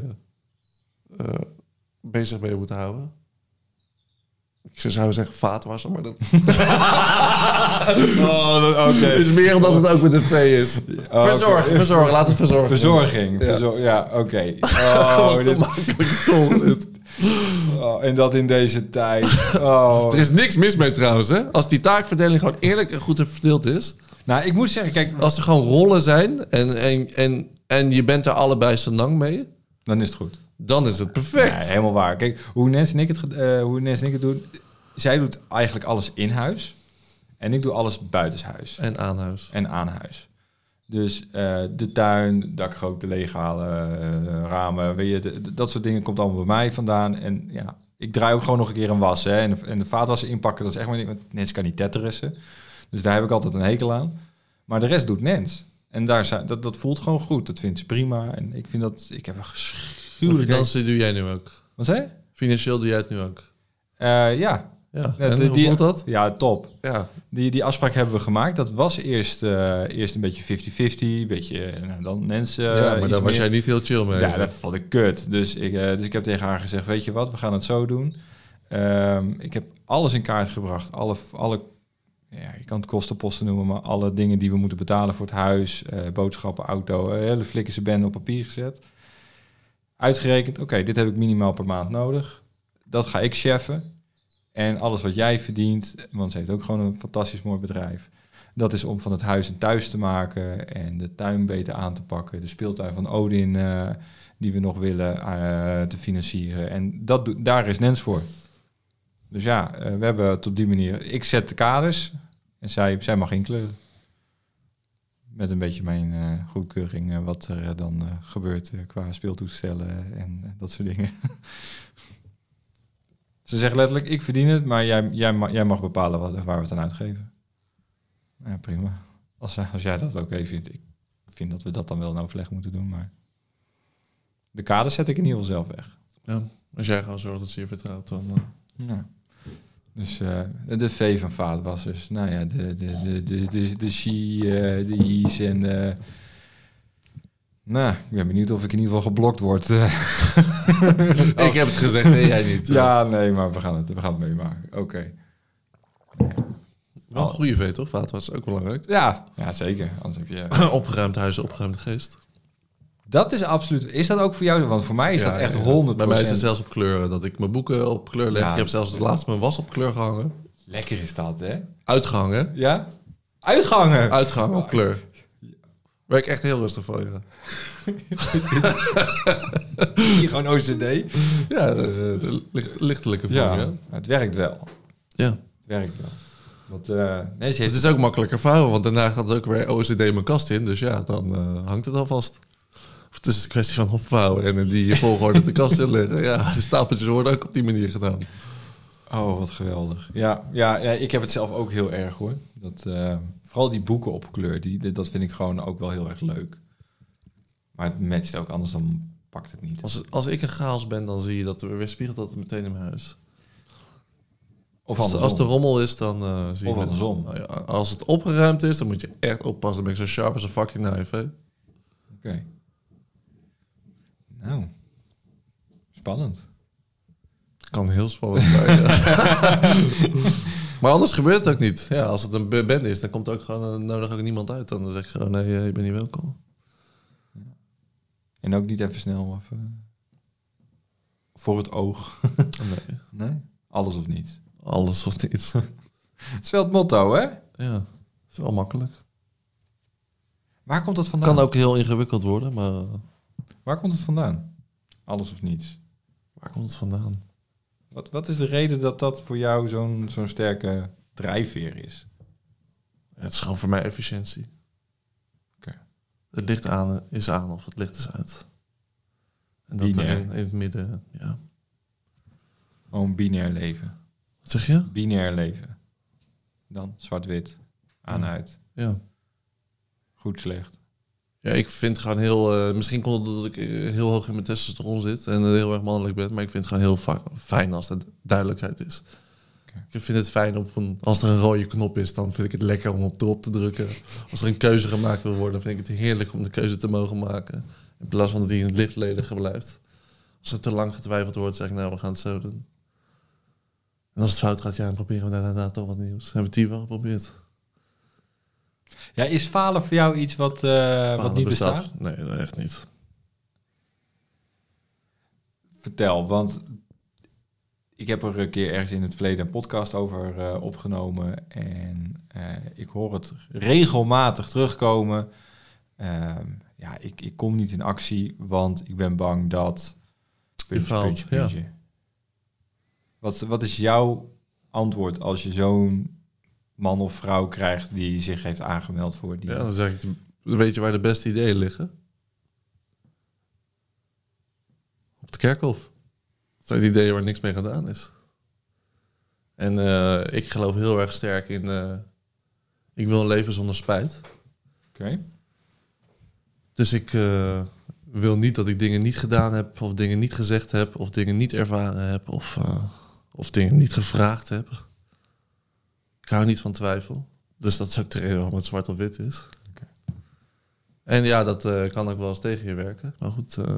[SPEAKER 2] eh, bezig mee moet houden. Ik zou zeggen vaatwasser, maar dat
[SPEAKER 1] Oh, oké.
[SPEAKER 2] is meer omdat het ook met een V is.
[SPEAKER 1] Oh, oké.
[SPEAKER 2] Verzorgen, verzorgen, laat het verzorgen.
[SPEAKER 1] Verzorging.
[SPEAKER 2] Ja.
[SPEAKER 1] Verzor- ja, oké.
[SPEAKER 2] Dat
[SPEAKER 1] Oh,
[SPEAKER 2] was
[SPEAKER 1] dit-
[SPEAKER 2] makkelijk, toch?
[SPEAKER 1] Oh, en dat in deze tijd. Oh.
[SPEAKER 2] Er is niks mis mee trouwens, hè? Als die taakverdeling gewoon eerlijk en goed verdeeld is.
[SPEAKER 1] Nou, ik moet zeggen, kijk,
[SPEAKER 2] Als er gewoon rollen zijn en, en, en, en je bent er allebei senang mee,
[SPEAKER 1] dan is het goed.
[SPEAKER 2] dan is het perfect.
[SPEAKER 1] Ja, helemaal waar. Kijk, hoe Nens en ik het, eh, hoe Nens en ik het doen, zij doet eigenlijk alles in huis. En ik doe alles buitenshuis
[SPEAKER 2] En aan huis.
[SPEAKER 1] en aan huis. Dus eh, de tuin, dakgoot, de leeghalen, eh, ramen, weet je, de- de- dat soort dingen komt allemaal bij mij vandaan. En ja, ik draai ook gewoon nog een keer een was. Hè, en, de, en de vaatwasser inpakken, dat is echt maar niet, want Nens kan niet tetterissen. Dus daar heb ik altijd een hekel aan. Maar de rest doet Nens. En daar zijn, dat, dat voelt gewoon goed. Dat vindt ze prima. En ik vind dat, ik heb een geschuwelijk...
[SPEAKER 2] Financiën doe jij nu ook.
[SPEAKER 1] Wat zei je?
[SPEAKER 2] Financieel doe jij het nu ook.
[SPEAKER 1] Eh, ja.
[SPEAKER 2] Ja,
[SPEAKER 1] Ja,
[SPEAKER 2] en
[SPEAKER 1] die-
[SPEAKER 2] dat?
[SPEAKER 1] Ja, top.
[SPEAKER 2] Ja,
[SPEAKER 1] Die, die afspraak hebben we gemaakt. Dat was eerst, eh, eerst een beetje 50-50. Een beetje, eh, nou, dan mensen...
[SPEAKER 2] ja maar daar was jij niet heel chill mee.
[SPEAKER 1] Ja, dat vond ik kut. Dus ik, dus ik heb tegen haar gezegd, weet je wat, we gaan het zo doen. Ehm, ik heb alles in kaart gebracht. Alle, alle ja, je kan het kostenposten noemen, maar alle dingen die we moeten betalen voor het huis, eh, boodschappen, auto, eh, hele flikkerse bende op papier gezet. Uitgerekend, oké, dit heb ik minimaal per maand nodig. Dat ga ik cheffen. En alles wat jij verdient, want ze heeft ook gewoon een fantastisch mooi bedrijf. Dat is om van het huis een thuis te maken en de tuin beter aan te pakken. De speeltuin van Odin eh, die we nog willen eh, te financieren. En dat, daar is Nens voor. Dus ja, eh, we hebben het op die manier... Ik zet de kaders en zij, zij mag inkleuren. Met een beetje mijn eh, goedkeuring eh, wat er dan gebeurt qua speeltoestellen en dat soort dingen. Ze zegt letterlijk, ik verdien het, maar jij, jij, ma- jij mag bepalen wat, waar we het aan uitgeven. Ja, prima. Als, als jij dat oké vindt. Ik vind dat we dat dan wel in overleg moeten doen, maar... De kaders zet ik in ieder geval zelf weg.
[SPEAKER 2] Ja, als jij gewoon zorgt dat ze je vertrouwt, dan...
[SPEAKER 1] Ja. Dus eh, de V van vaatwassers. Nou ja, de, de, de, de, de, de She, eh, de I's en... eh, nou, ik ben benieuwd of ik in ieder geval geblokt word.
[SPEAKER 2] Ik heb het gezegd, nee, jij niet.
[SPEAKER 1] ja, nee, maar we gaan het, we gaan het meemaken. Oké.
[SPEAKER 2] Wel een goede V, toch? Vaatwas is ook belangrijk.
[SPEAKER 1] Ja, ja, zeker. Anders heb je...
[SPEAKER 2] opgeruimd huis, opgeruimde geest.
[SPEAKER 1] Dat is absoluut... Is dat ook voor jou? Want voor mij is
[SPEAKER 2] Ja,
[SPEAKER 1] dat echt
[SPEAKER 2] ja.
[SPEAKER 1] 100%
[SPEAKER 2] Bij mij is het zelfs op kleuren. Dat ik mijn boeken op kleur leg.
[SPEAKER 1] Ja.
[SPEAKER 2] Ik heb zelfs het laatst mijn was op kleur gehangen.
[SPEAKER 1] Lekker is dat, hè?
[SPEAKER 2] Uitgehangen.
[SPEAKER 1] Ja? Uitgangen!
[SPEAKER 2] Uitgehangen op kleur. Werk echt heel rustig van.
[SPEAKER 1] Hier gewoon OCD.
[SPEAKER 2] Ja, de, de licht- lichtelijke vorm,
[SPEAKER 1] Ja,
[SPEAKER 2] ja.
[SPEAKER 1] het werkt wel.
[SPEAKER 2] ja.
[SPEAKER 1] Het werkt wel. Want, eh, nee, ze
[SPEAKER 2] Het
[SPEAKER 1] heeft...
[SPEAKER 2] is ook makkelijker vouwen, want daarna gaat het ook weer OCD mijn kast in. Dus ja, dan eh, hangt het al vast. Het is een kwestie van opvouwen en die volgorde de kast inleggen. Ja, de stapeltjes worden ook op die manier gedaan.
[SPEAKER 1] Oh, wat geweldig. Ja, ja, ja, ik heb het zelf ook heel erg hoor. Dat, eh, vooral die boeken op kleur, die, dat vind ik gewoon ook wel heel erg leuk. Maar het matcht ook, anders dan pakt het niet.
[SPEAKER 2] Als, als ik een chaos ben, dan zie je dat er weer spiegelt dat meteen in mijn huis.
[SPEAKER 1] Of
[SPEAKER 2] Als, de- als de rommel is, dan eh zie je...
[SPEAKER 1] Of andersom.
[SPEAKER 2] Nou als het opgeruimd is, dan moet je echt oppassen. Dan ben ik zo sharp als een fucking knife?
[SPEAKER 1] Oké. Nou, spannend.
[SPEAKER 2] Kan heel spannend zijn. maar anders gebeurt het ook niet. Ja, als het een band is, dan komt ook gewoon eh, nodig ook niemand uit. Dan zeg je gewoon, nee, eh, je bent niet welkom.
[SPEAKER 1] En ook niet even snel even voor het oog.
[SPEAKER 2] Nee,
[SPEAKER 1] Nee? Alles of niets.
[SPEAKER 2] alles of niets.
[SPEAKER 1] Het is wel het motto, hè?
[SPEAKER 2] ja, het is wel makkelijk.
[SPEAKER 1] Waar komt het vandaan?
[SPEAKER 2] Kan ook heel ingewikkeld worden, maar eh,
[SPEAKER 1] Waar komt het vandaan? Alles of niets.
[SPEAKER 2] waar komt het vandaan?
[SPEAKER 1] Wat, wat is de reden dat dat voor jou zo'n zo'n sterke drijfveer is?
[SPEAKER 2] Het is gewoon voor mij efficiëntie.
[SPEAKER 1] Oké.
[SPEAKER 2] Het licht aan is aan of het licht is uit. En dat
[SPEAKER 1] Binair.
[SPEAKER 2] in, het midden, ja.
[SPEAKER 1] Gewoon binair leven.
[SPEAKER 2] Wat zeg je?
[SPEAKER 1] Binair leven. Dan zwart-wit. Aan,
[SPEAKER 2] Ja.
[SPEAKER 1] uit.
[SPEAKER 2] Ja.
[SPEAKER 1] Goed, slecht.
[SPEAKER 2] Ja, ik vind het gewoon heel... eh, misschien komt het dat ik eh, heel hoog in mijn testosteron zit en heel erg mannelijk ben. Maar ik vind het gewoon heel fijn als er duidelijkheid is. Ik vind het fijn op een, als er een rode knop is, dan vind ik het lekker om op erop te drukken. Als er een keuze gemaakt wil worden, vind ik het heerlijk om de keuze te mogen maken. In plaats van dat die in het lichtledige blijft. Als er te lang getwijfeld wordt, zeg ik nou, we gaan het zo doen. En als het fout gaat, ja, dan proberen we daarna toch wat nieuws. Hebben we tien wel geprobeerd.
[SPEAKER 1] Ja, is falen voor jou iets wat, eh, wat niet bestaat?
[SPEAKER 2] Nee, dat echt niet.
[SPEAKER 1] Vertel, want ik heb er een keer ergens in het verleden een podcast over eh, opgenomen. En eh, ik hoor het regelmatig terugkomen. Ehm, ja, ik, ik kom niet in actie, want ik ben bang dat...
[SPEAKER 2] Je faalt, ja.
[SPEAKER 1] Wat, wat is jouw antwoord als je zo'n man of vrouw krijgt die zich heeft aangemeld voor die...
[SPEAKER 2] Ja, dan zeg ik, weet je waar de beste ideeën liggen? Op de kerkhof. Dat zijn ideeën waar niks mee gedaan is. En eh, ik geloof heel erg sterk in... eh, ik wil een leven zonder spijt.
[SPEAKER 1] Oké.
[SPEAKER 2] Dus ik eh, wil niet dat ik dingen niet gedaan heb... of dingen niet gezegd heb... of dingen niet ervaren heb... of, of dingen niet gevraagd heb. Ik hou niet van twijfel. Dus dat is ook de reden waarom het zwart of wit is. En ja, dat eh, kan ook wel eens tegen je werken. Maar goed, eh,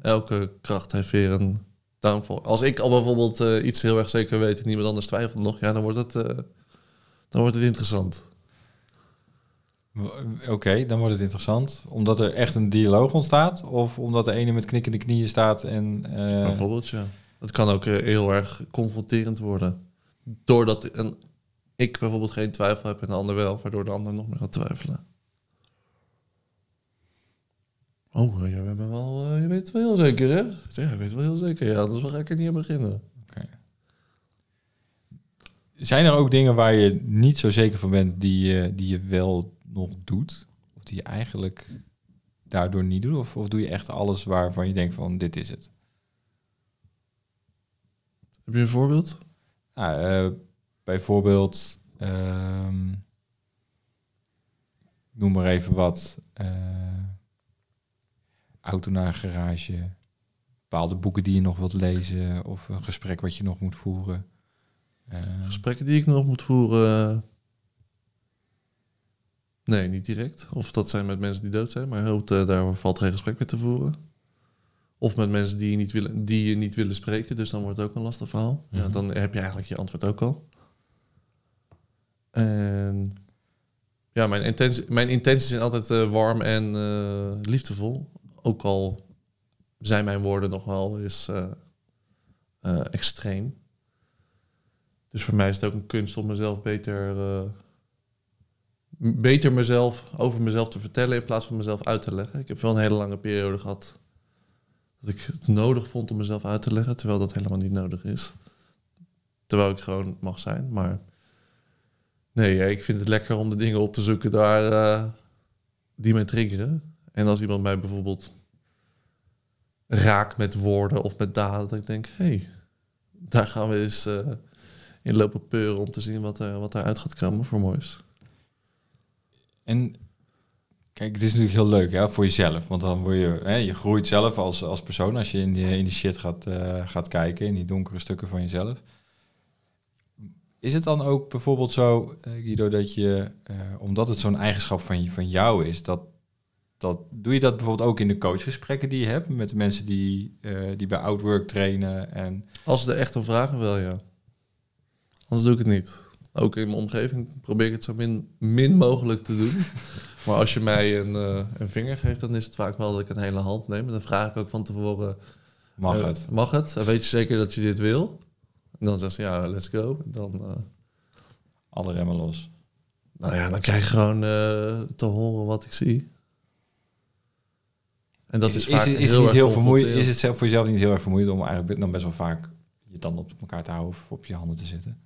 [SPEAKER 2] elke kracht heeft weer een downfall. Als ik al bijvoorbeeld eh, iets heel erg zeker weet en niemand anders twijfelt nog... ja, dan wordt het, dan wordt het interessant.
[SPEAKER 1] Oké, dan wordt het interessant. Omdat er echt een dialoog ontstaat? Of omdat de ene met knikkende knieën staat en...
[SPEAKER 2] Bijvoorbeeld, ja. Het kan ook heel erg confronterend worden. Doordat een, ik bijvoorbeeld geen twijfel heb en de ander wel, waardoor de ander nog meer gaat twijfelen. Oh, jij bent wel, eh, je weet wel heel zeker, hè? Ja, je weet wel heel zeker. Ja, anders ga ik er niet aan beginnen.
[SPEAKER 1] Zijn er ook dingen waar je niet zo zeker van bent die, je die je wel nog doet? Of die je eigenlijk daardoor niet doet? Of, of doe je echt alles waarvan je denkt van dit is het?
[SPEAKER 2] Heb je een voorbeeld?
[SPEAKER 1] Nou, eh, bijvoorbeeld, ehm, noem maar even wat, eh, auto naar een garage, bepaalde boeken die je nog wilt lezen of een gesprek wat je nog moet voeren. Eh,
[SPEAKER 2] Gesprekken die ik nog moet voeren? Nee, niet direct. Of dat zijn met mensen die dood zijn, maar goed, eh, daar valt geen gesprek mee te voeren. Of met mensen die je niet willen, die je niet willen spreken, dus dan wordt het ook een lastig verhaal. Ja,
[SPEAKER 1] Mhm.
[SPEAKER 2] dan heb je eigenlijk je antwoord ook al. Ja, mijn, intentie, mijn intenties zijn altijd eh, warm en eh, liefdevol. Ook al zijn mijn woorden nog wel eens eh, extreem. Dus voor mij is het ook een kunst om mezelf beter, beter mezelf, over mezelf te vertellen in plaats van mezelf uit te leggen. Ik heb wel een hele lange periode gehad dat ik het nodig vond om mezelf uit te leggen, terwijl dat helemaal niet nodig is. Terwijl ik gewoon mag zijn, maar nee, ik vind het lekker om de dingen op te zoeken daar eh, die mij triggeren. En als iemand mij bijvoorbeeld raakt met woorden of met daden, dat ik denk, hé, hey, daar gaan we eens eh, in lopen peuren om te zien wat, er, wat eruit gaat komen voor moois.
[SPEAKER 1] En kijk, het is natuurlijk heel leuk hè, voor jezelf. Want dan word je, hè, je groeit zelf als, als persoon als je in die, in die shit gaat, eh, gaat kijken, in die donkere stukken van jezelf. Is het dan ook bijvoorbeeld zo, eh, Guido, dat je, eh, omdat het zo'n eigenschap van, van jou is, dat, dat, doe je dat bijvoorbeeld ook in de coachgesprekken die je hebt met de mensen die, eh, die bij Outwork trainen? En,
[SPEAKER 2] Als ze er echt om vragen, wel ja. Anders doe ik het niet. Ook in mijn omgeving probeer ik het zo min, min mogelijk te doen. maar als je mij een, een vinger geeft, dan is het vaak wel dat ik een hele hand neem. En dan vraag ik ook van tevoren...
[SPEAKER 1] mag het?
[SPEAKER 2] Mag het? En weet je zeker dat je dit wil? En dan zegt ze, ja, let's go. En dan, eh,
[SPEAKER 1] Alle remmen los.
[SPEAKER 2] nou ja, dan krijg je gewoon eh, te horen wat ik zie. En dat is,
[SPEAKER 1] is,
[SPEAKER 2] vaak
[SPEAKER 1] is,
[SPEAKER 2] heel
[SPEAKER 1] niet heel vermoeiend? Is het zelf, voor jezelf niet heel erg vermoeiend om eigenlijk dan best wel vaak je tanden op elkaar te houden of op je handen te zitten?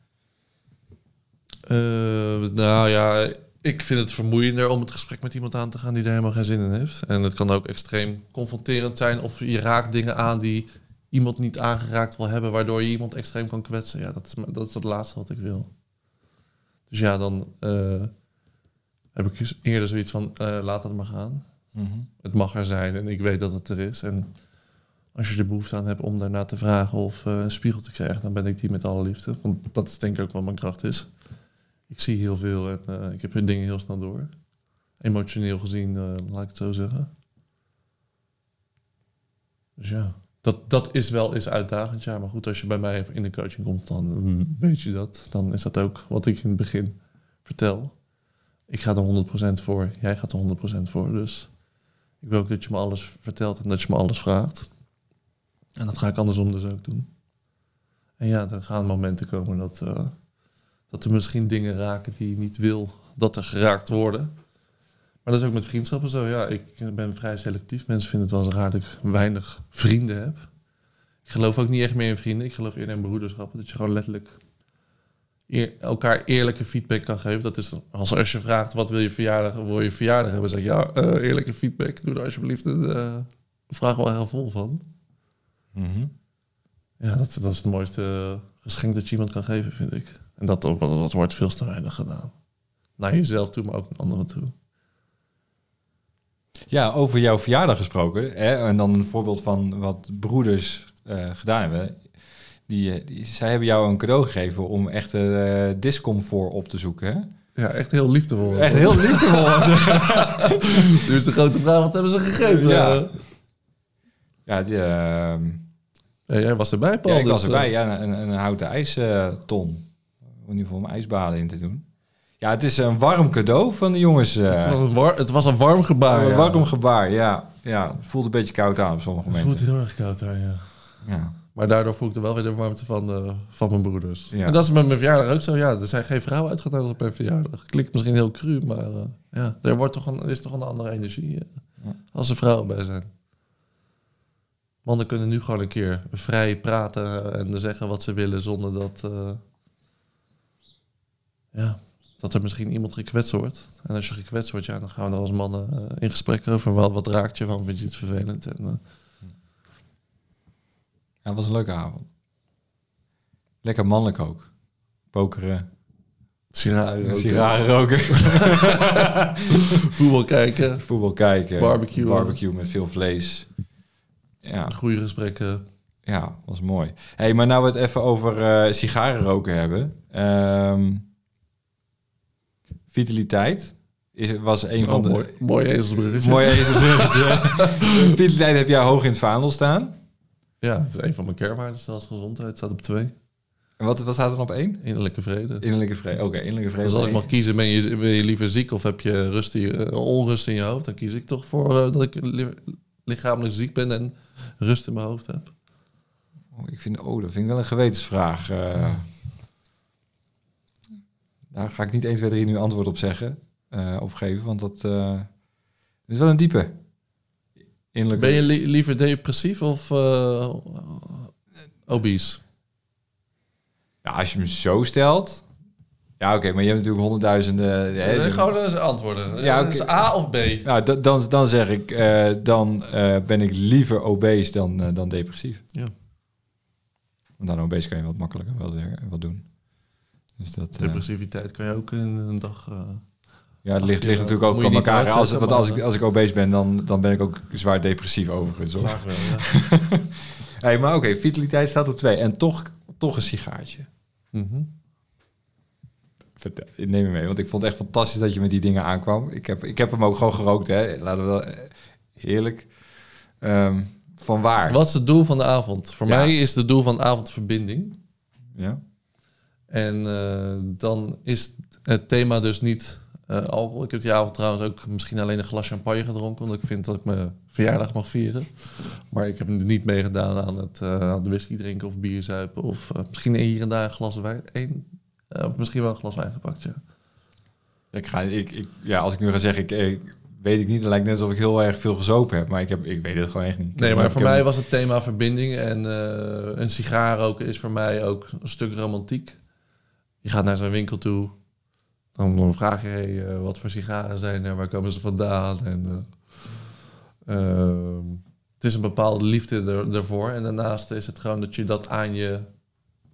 [SPEAKER 2] Eh, nou ja, ik vind het vermoeiender om het gesprek met iemand aan te gaan die er helemaal geen zin in heeft. En het kan ook extreem confronterend zijn of je raakt dingen aan die iemand niet aangeraakt wil hebben, waardoor je iemand extreem kan kwetsen. Ja, dat is, dat is het laatste wat ik wil. Dus ja, dan uh, heb ik eerder zoiets van, uh, laat het maar gaan.
[SPEAKER 1] Mhm.
[SPEAKER 2] Het mag er zijn en ik weet dat het er is. En als je er behoefte aan hebt om daarna te vragen of uh, een spiegel te krijgen, dan ben ik die met alle liefde. Want dat is denk ik ook wat mijn kracht is. Ik zie heel veel en ik heb dingen heel snel door. Emotioneel gezien, laat ik het zo zeggen. Dus ja, dat, dat is wel eens uitdagend. Ja, maar goed, als je bij mij in de coaching komt, dan weet je dat. Dan is dat ook wat ik in het begin vertel. Ik ga er 100% voor, jij gaat er 100% voor. Dus ik wil ook dat je me alles vertelt en dat je me alles vraagt. En dat ga ik andersom dus ook doen. En ja, er gaan momenten komen dat, uh, dat er misschien dingen raken die je niet wil dat er geraakt worden. Maar dat is ook met vriendschappen zo. Ja, ik ben vrij selectief. Mensen vinden het wel eens raar dat ik weinig vrienden heb. Ik geloof ook niet echt meer in vrienden. Ik geloof eerder in broederschappen. Dat je gewoon letterlijk elkaar eerlijke feedback kan geven. Dat is als, als je vraagt wat wil je verjaardag, wil je verjaardag hebben, zeg je ja, uh, eerlijke feedback. Doe er alsjeblieft een uh, vraag wel heel vol van.
[SPEAKER 1] Mhm.
[SPEAKER 2] Ja, dat, dat is het mooiste geschenk dat je iemand kan geven, vind ik. En dat, dat, dat wordt veel te weinig gedaan. Naar jezelf toe, maar ook naar anderen toe.
[SPEAKER 1] Ja, over jouw verjaardag gesproken. Hè, en dan een voorbeeld van wat broeders uh, gedaan hebben. Die, die, zij hebben jou een cadeau gegeven om echt uh, discomfort op te zoeken. Hè?
[SPEAKER 2] Ja, echt heel liefdevol.
[SPEAKER 1] Echt heel liefdevol.
[SPEAKER 2] dus de grote vraag, wat hebben ze gegeven?
[SPEAKER 1] Ja, ja die, uh,
[SPEAKER 2] ja, jij was erbij, Paul.
[SPEAKER 1] Ja, ik
[SPEAKER 2] dus,
[SPEAKER 1] was erbij. Ja, een, een houten ijston. om in ieder geval mijn ijsbaden in te doen. Ja, het is een warm cadeau van de jongens.
[SPEAKER 2] Het, was een war, het was een warm gebaar.
[SPEAKER 1] Een
[SPEAKER 2] ja.
[SPEAKER 1] warm gebaar, ja. ja. Het voelt een beetje koud aan op sommige
[SPEAKER 2] het
[SPEAKER 1] momenten.
[SPEAKER 2] Het voelt heel erg koud aan, ja.
[SPEAKER 1] ja.
[SPEAKER 2] Maar daardoor voel ik er wel weer de warmte van, van mijn broeders.
[SPEAKER 1] Ja.
[SPEAKER 2] En dat is met mijn verjaardag ook zo. Ja, er zijn geen vrouwen uitgenodigd op mijn verjaardag. Klinkt misschien heel cru, maar uh, ja, er, wordt toch een, is toch een andere energie uh,
[SPEAKER 1] Ja.
[SPEAKER 2] als er vrouwen bij zijn. Mannen kunnen nu gewoon een keer vrij praten en zeggen wat ze willen zonder dat, ja, dat er misschien iemand gekwetst wordt. En als je gekwetst wordt, ja, dan gaan we er als mannen uh, in gesprek over. Wel, wat raakt je, waarom vind je het vervelend? En, uh,
[SPEAKER 1] ja, het was een leuke avond. Lekker mannelijk ook. Pokeren.
[SPEAKER 2] Sigaren roken.
[SPEAKER 1] Sigaren roken.
[SPEAKER 2] Voetbal kijken.
[SPEAKER 1] Voetbal kijken.
[SPEAKER 2] Barbecue.
[SPEAKER 1] Barbecue met veel vlees. Ja.
[SPEAKER 2] Goede gesprekken.
[SPEAKER 1] Ja, was mooi. hey, maar nou we het even over uh, sigaren roken hebben. Um, vitaliteit is, was een
[SPEAKER 2] oh,
[SPEAKER 1] van de...
[SPEAKER 2] Mooi, mooi ezelsbruggetje.
[SPEAKER 1] Mooi ezelsbruggetje. vitaliteit heb jij hoog in het vaandel staan.
[SPEAKER 2] Ja, het is een van mijn kernwaarden zelfs gezondheid. staat op twee.
[SPEAKER 1] En wat, wat staat er op één?
[SPEAKER 2] Innerlijke vrede.
[SPEAKER 1] Innerlijke vrede, oké. Okay, innerlijke vrede.
[SPEAKER 2] Dus als ik mag kiezen, ben je, ben je liever ziek of heb je rust in je, onrust in je hoofd? Dan kies ik toch voor uh, dat ik li lichamelijk ziek ben en rust in mijn hoofd heb.
[SPEAKER 1] Oh, ik vind, oh, dat vind ik wel een gewetensvraag. Uh, daar ga ik niet 1, 2, 3 nu antwoord op zeggen, uh, op geven, want dat uh, is wel een diepe.
[SPEAKER 2] Innerlijke... Ben je li liever depressief of uh, obese?
[SPEAKER 1] Ja, als je me zo stelt. Ja, oké, okay, maar je hebt natuurlijk honderdduizenden.
[SPEAKER 2] Ja, nee, gewoon eens antwoorden. Ja, okay. is A of B?
[SPEAKER 1] Nou, dan, dan zeg ik, dan ben ik liever obese dan, dan depressief.
[SPEAKER 2] Ja.
[SPEAKER 1] Want dan obese kan je wat makkelijker wel weer wat doen. Dus dat,
[SPEAKER 2] Depressiviteit kan je ook in een dag.
[SPEAKER 1] ja, het ligt, ligt natuurlijk ook aan elkaar. Als, want als ik, als ik obese ben, dan, dan ben ik ook zwaar depressief overigens.
[SPEAKER 2] Vaak wel, ja.
[SPEAKER 1] hey, maar oké, okay, vitaliteit staat op twee. En toch, toch een sigaartje.
[SPEAKER 2] Mm -hmm.
[SPEAKER 1] Vertel, neem me mee, want ik vond het echt fantastisch dat je met die dingen aankwam. Ik heb, ik heb hem ook gewoon gerookt, hè. Laten we wel... Heerlijk. Um, van waar?
[SPEAKER 2] Wat is het doel van de avond? Voor ja. mij is het doel van de avond verbinding.
[SPEAKER 1] Ja.
[SPEAKER 2] En uh, dan is het thema dus niet uh, alcohol. Ik heb die avond trouwens ook misschien alleen een glas champagne gedronken, omdat ik vind dat ik mijn verjaardag mag vieren. Maar ik heb niet meegedaan aan het uh, aan de whisky drinken of bier zuipen. Of misschien hier en daar een glas wijn. Eén, of misschien wel een glas wijn gepakt, ja.
[SPEAKER 1] Ik ga, ik, ik, ja, als ik nu ga zeggen, ik, ik, weet ik niet. Het lijkt net alsof ik heel erg veel gezopen heb. Maar ik, heb, ik weet het gewoon echt niet.
[SPEAKER 2] Nee, maar voor mij was het thema verbinding. En een sigaar roken is voor mij ook een stuk romantiek. Je gaat naar zo'n winkel toe. Dan vraag je, uh, wat voor sigaren zijn er? Waar komen ze vandaan? En, uh, uh, het is een bepaalde liefde er, ervoor. En daarnaast is het gewoon dat je dat aan je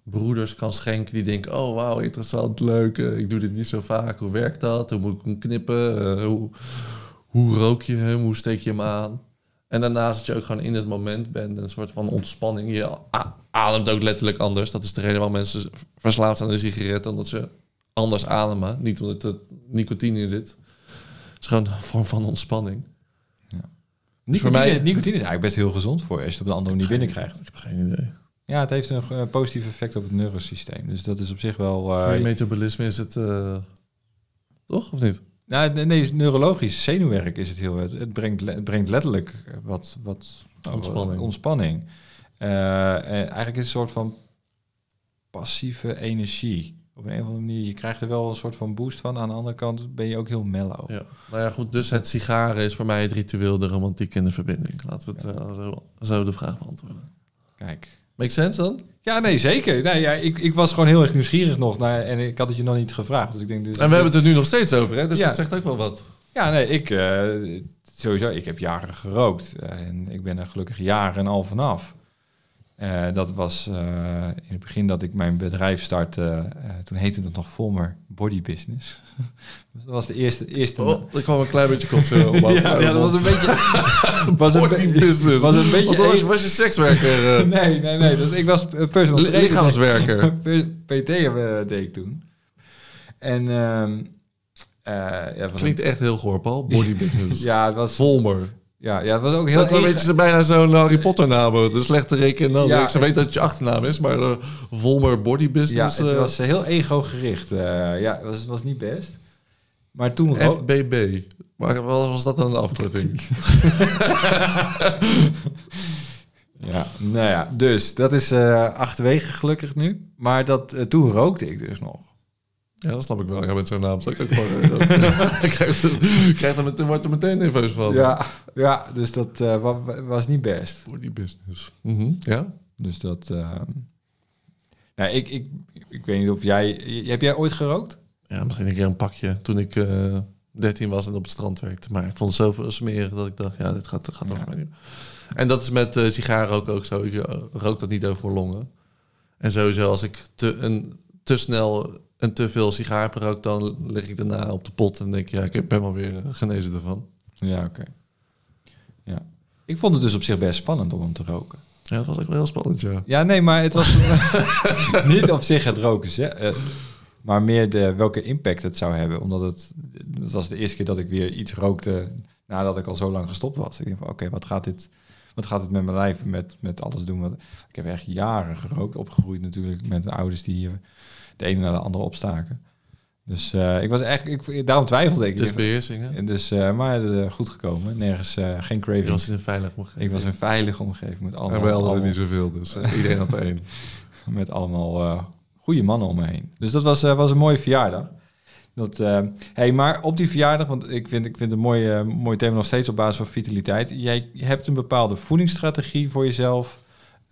[SPEAKER 2] broeders kan schenken. Die denken, oh wauw, interessant, leuk. eh, ik doe dit niet zo vaak. Hoe werkt dat? Hoe moet ik hem knippen? Eh, hoe, hoe rook je hem? Hoe steek je hem aan? En daarnaast dat je ook gewoon in het moment bent. Een soort van ontspanning. Je ademt ook letterlijk anders. Dat is de reden waarom mensen verslaafd zijn aan de sigaret. Omdat ze anders ademen. Niet omdat er nicotine in zit. Het is gewoon een vorm van ontspanning.
[SPEAKER 1] Nicotine,
[SPEAKER 2] mij-
[SPEAKER 1] nicotine is eigenlijk best heel gezond voor je als je het op de andere manier binnenkrijgt.
[SPEAKER 2] Ik heb geen idee.
[SPEAKER 1] Ja, het heeft een eh, positief effect op het neurosysteem. Dus dat is op zich wel... eh,
[SPEAKER 2] Voor je metabolisme is het... eh, toch, of niet?
[SPEAKER 1] Nou, nee, nee, neurologisch zenuwwerk is het heel... Het, het brengt, het brengt letterlijk wat... wat
[SPEAKER 2] Ontspanning.
[SPEAKER 1] ontspanning. Eh, en eigenlijk is het een soort van passieve energie. Op een of andere manier. Je krijgt er wel een soort van boost van. Aan de andere kant ben je ook heel mellow.
[SPEAKER 2] Ja. Nou ja, goed. Dus het sigaren is voor mij het ritueel, de romantiek en de verbinding. Laten we het eh, zo, zo de vraag beantwoorden.
[SPEAKER 1] Kijk.
[SPEAKER 2] Make sense dan?
[SPEAKER 1] Ja, nee, zeker. Nee, ja, ik, ik was gewoon heel erg nieuwsgierig nog naar... En ik had het je nog niet gevraagd. Dus ik denk dus...
[SPEAKER 2] En we hebben het er nu nog steeds over, hè? Dus
[SPEAKER 1] Ja.
[SPEAKER 2] dat zegt ook wel wat.
[SPEAKER 1] Ja, nee, ik eh, sowieso. Ik heb jaren gerookt eh, en ik ben er gelukkig jaren en al vanaf. Eh, dat was eh, in het begin dat ik mijn bedrijf startte. eh, toen heette het nog Volmer Body Business. Dat was de eerste. eerste
[SPEAKER 2] Oh, er kwam een klein beetje kotsen op.
[SPEAKER 1] ja, ja, dat was een beetje. was een, be-
[SPEAKER 2] business.
[SPEAKER 1] was een beetje.
[SPEAKER 2] Was je, was je sekswerker,
[SPEAKER 1] nee, nee, nee. Dat, ik was personal trainer.
[SPEAKER 2] lichaamswerker.
[SPEAKER 1] PT deed ik toen. En ehm eh, ja,
[SPEAKER 2] Klinkt echt heel goor, Paul. Body business.
[SPEAKER 1] ja, het was
[SPEAKER 2] Volmer.
[SPEAKER 1] Ja, ja, het was ook
[SPEAKER 2] Heel een
[SPEAKER 1] ego-
[SPEAKER 2] beetje bijna zo'n Harry Potter naam. De slechte reken dan.
[SPEAKER 1] Ja,
[SPEAKER 2] ze weet dat het je achternaam is, maar eh, Volmer Body
[SPEAKER 1] Ja,
[SPEAKER 2] Business.
[SPEAKER 1] het
[SPEAKER 2] eh,
[SPEAKER 1] was eh, heel ego-gericht. ja, het was, was niet best. Maar toen...
[SPEAKER 2] FBB. Maar wat was dat dan een afkorting?
[SPEAKER 1] Ja, nou ja, dus dat is achterwege gelukkig nu. Maar dat, toen rookte ik dus nog.
[SPEAKER 2] Ja, dat snap ik wel. Ja, met zo'n naam zou ik ook ik krijg er, meteen, word er meteen nerveus van.
[SPEAKER 1] Ja, ja dus dat eh, wa- was niet best.
[SPEAKER 2] Body business. Mhm, Ja?
[SPEAKER 1] Dus dat... eh, nou, ik, ik, ik weet niet of jij... Heb jij ooit gerookt?
[SPEAKER 2] Ja, misschien een keer een pakje toen ik eh 13 was en op het strand werkte. Maar ik vond het zoveel smerig dat ik dacht, ja, dit gaat, gaat over mij nu. En dat is met eh sigarenroken ook zo. Ik eh, rook dat niet over mijn longen. En sowieso als ik te, een, te snel en te veel sigaar heb gerookt, dan lig ik daarna op de pot en denk ja, ik ben wel weer eh, genezen ervan.
[SPEAKER 1] Ja, oké. Ja. Ik vond het dus op zich best spannend om hem te roken.
[SPEAKER 2] Ja, dat was ook wel heel spannend, ja.
[SPEAKER 1] Ja, nee, maar het was niet op zich het roken, eh, maar meer de, welke impact het zou hebben. Omdat het, het was de eerste keer dat ik weer iets rookte nadat ik al zo lang gestopt was. Ik denk van, oké, wat gaat dit, wat gaat het met mijn lijf, met, met alles doen? Wat, ik heb echt jaren gerookt, opgegroeid natuurlijk met ouders die eh, de ene naar de andere opstaken. Dus eh, ik was echt, ik, daarom twijfelde ik.
[SPEAKER 2] Het is beheersing, hè?
[SPEAKER 1] En dus, eh, maar eh, goed gekomen. Nergens, geen
[SPEAKER 2] Je
[SPEAKER 1] craving.
[SPEAKER 2] was in een veilig omgeving.
[SPEAKER 1] Ik was in een veilige omgeving met allemaal,
[SPEAKER 2] En wij hadden er
[SPEAKER 1] allemaal-
[SPEAKER 2] niet zoveel, dus iedereen had er één.
[SPEAKER 1] met allemaal goede mannen om me heen. Dus dat was, was een mooie verjaardag. Dat, hey, maar op die verjaardag, want ik vind, ik vind het een mooi, eh, mooi thema nog steeds op basis van vitaliteit. Jij hebt een bepaalde voedingsstrategie voor jezelf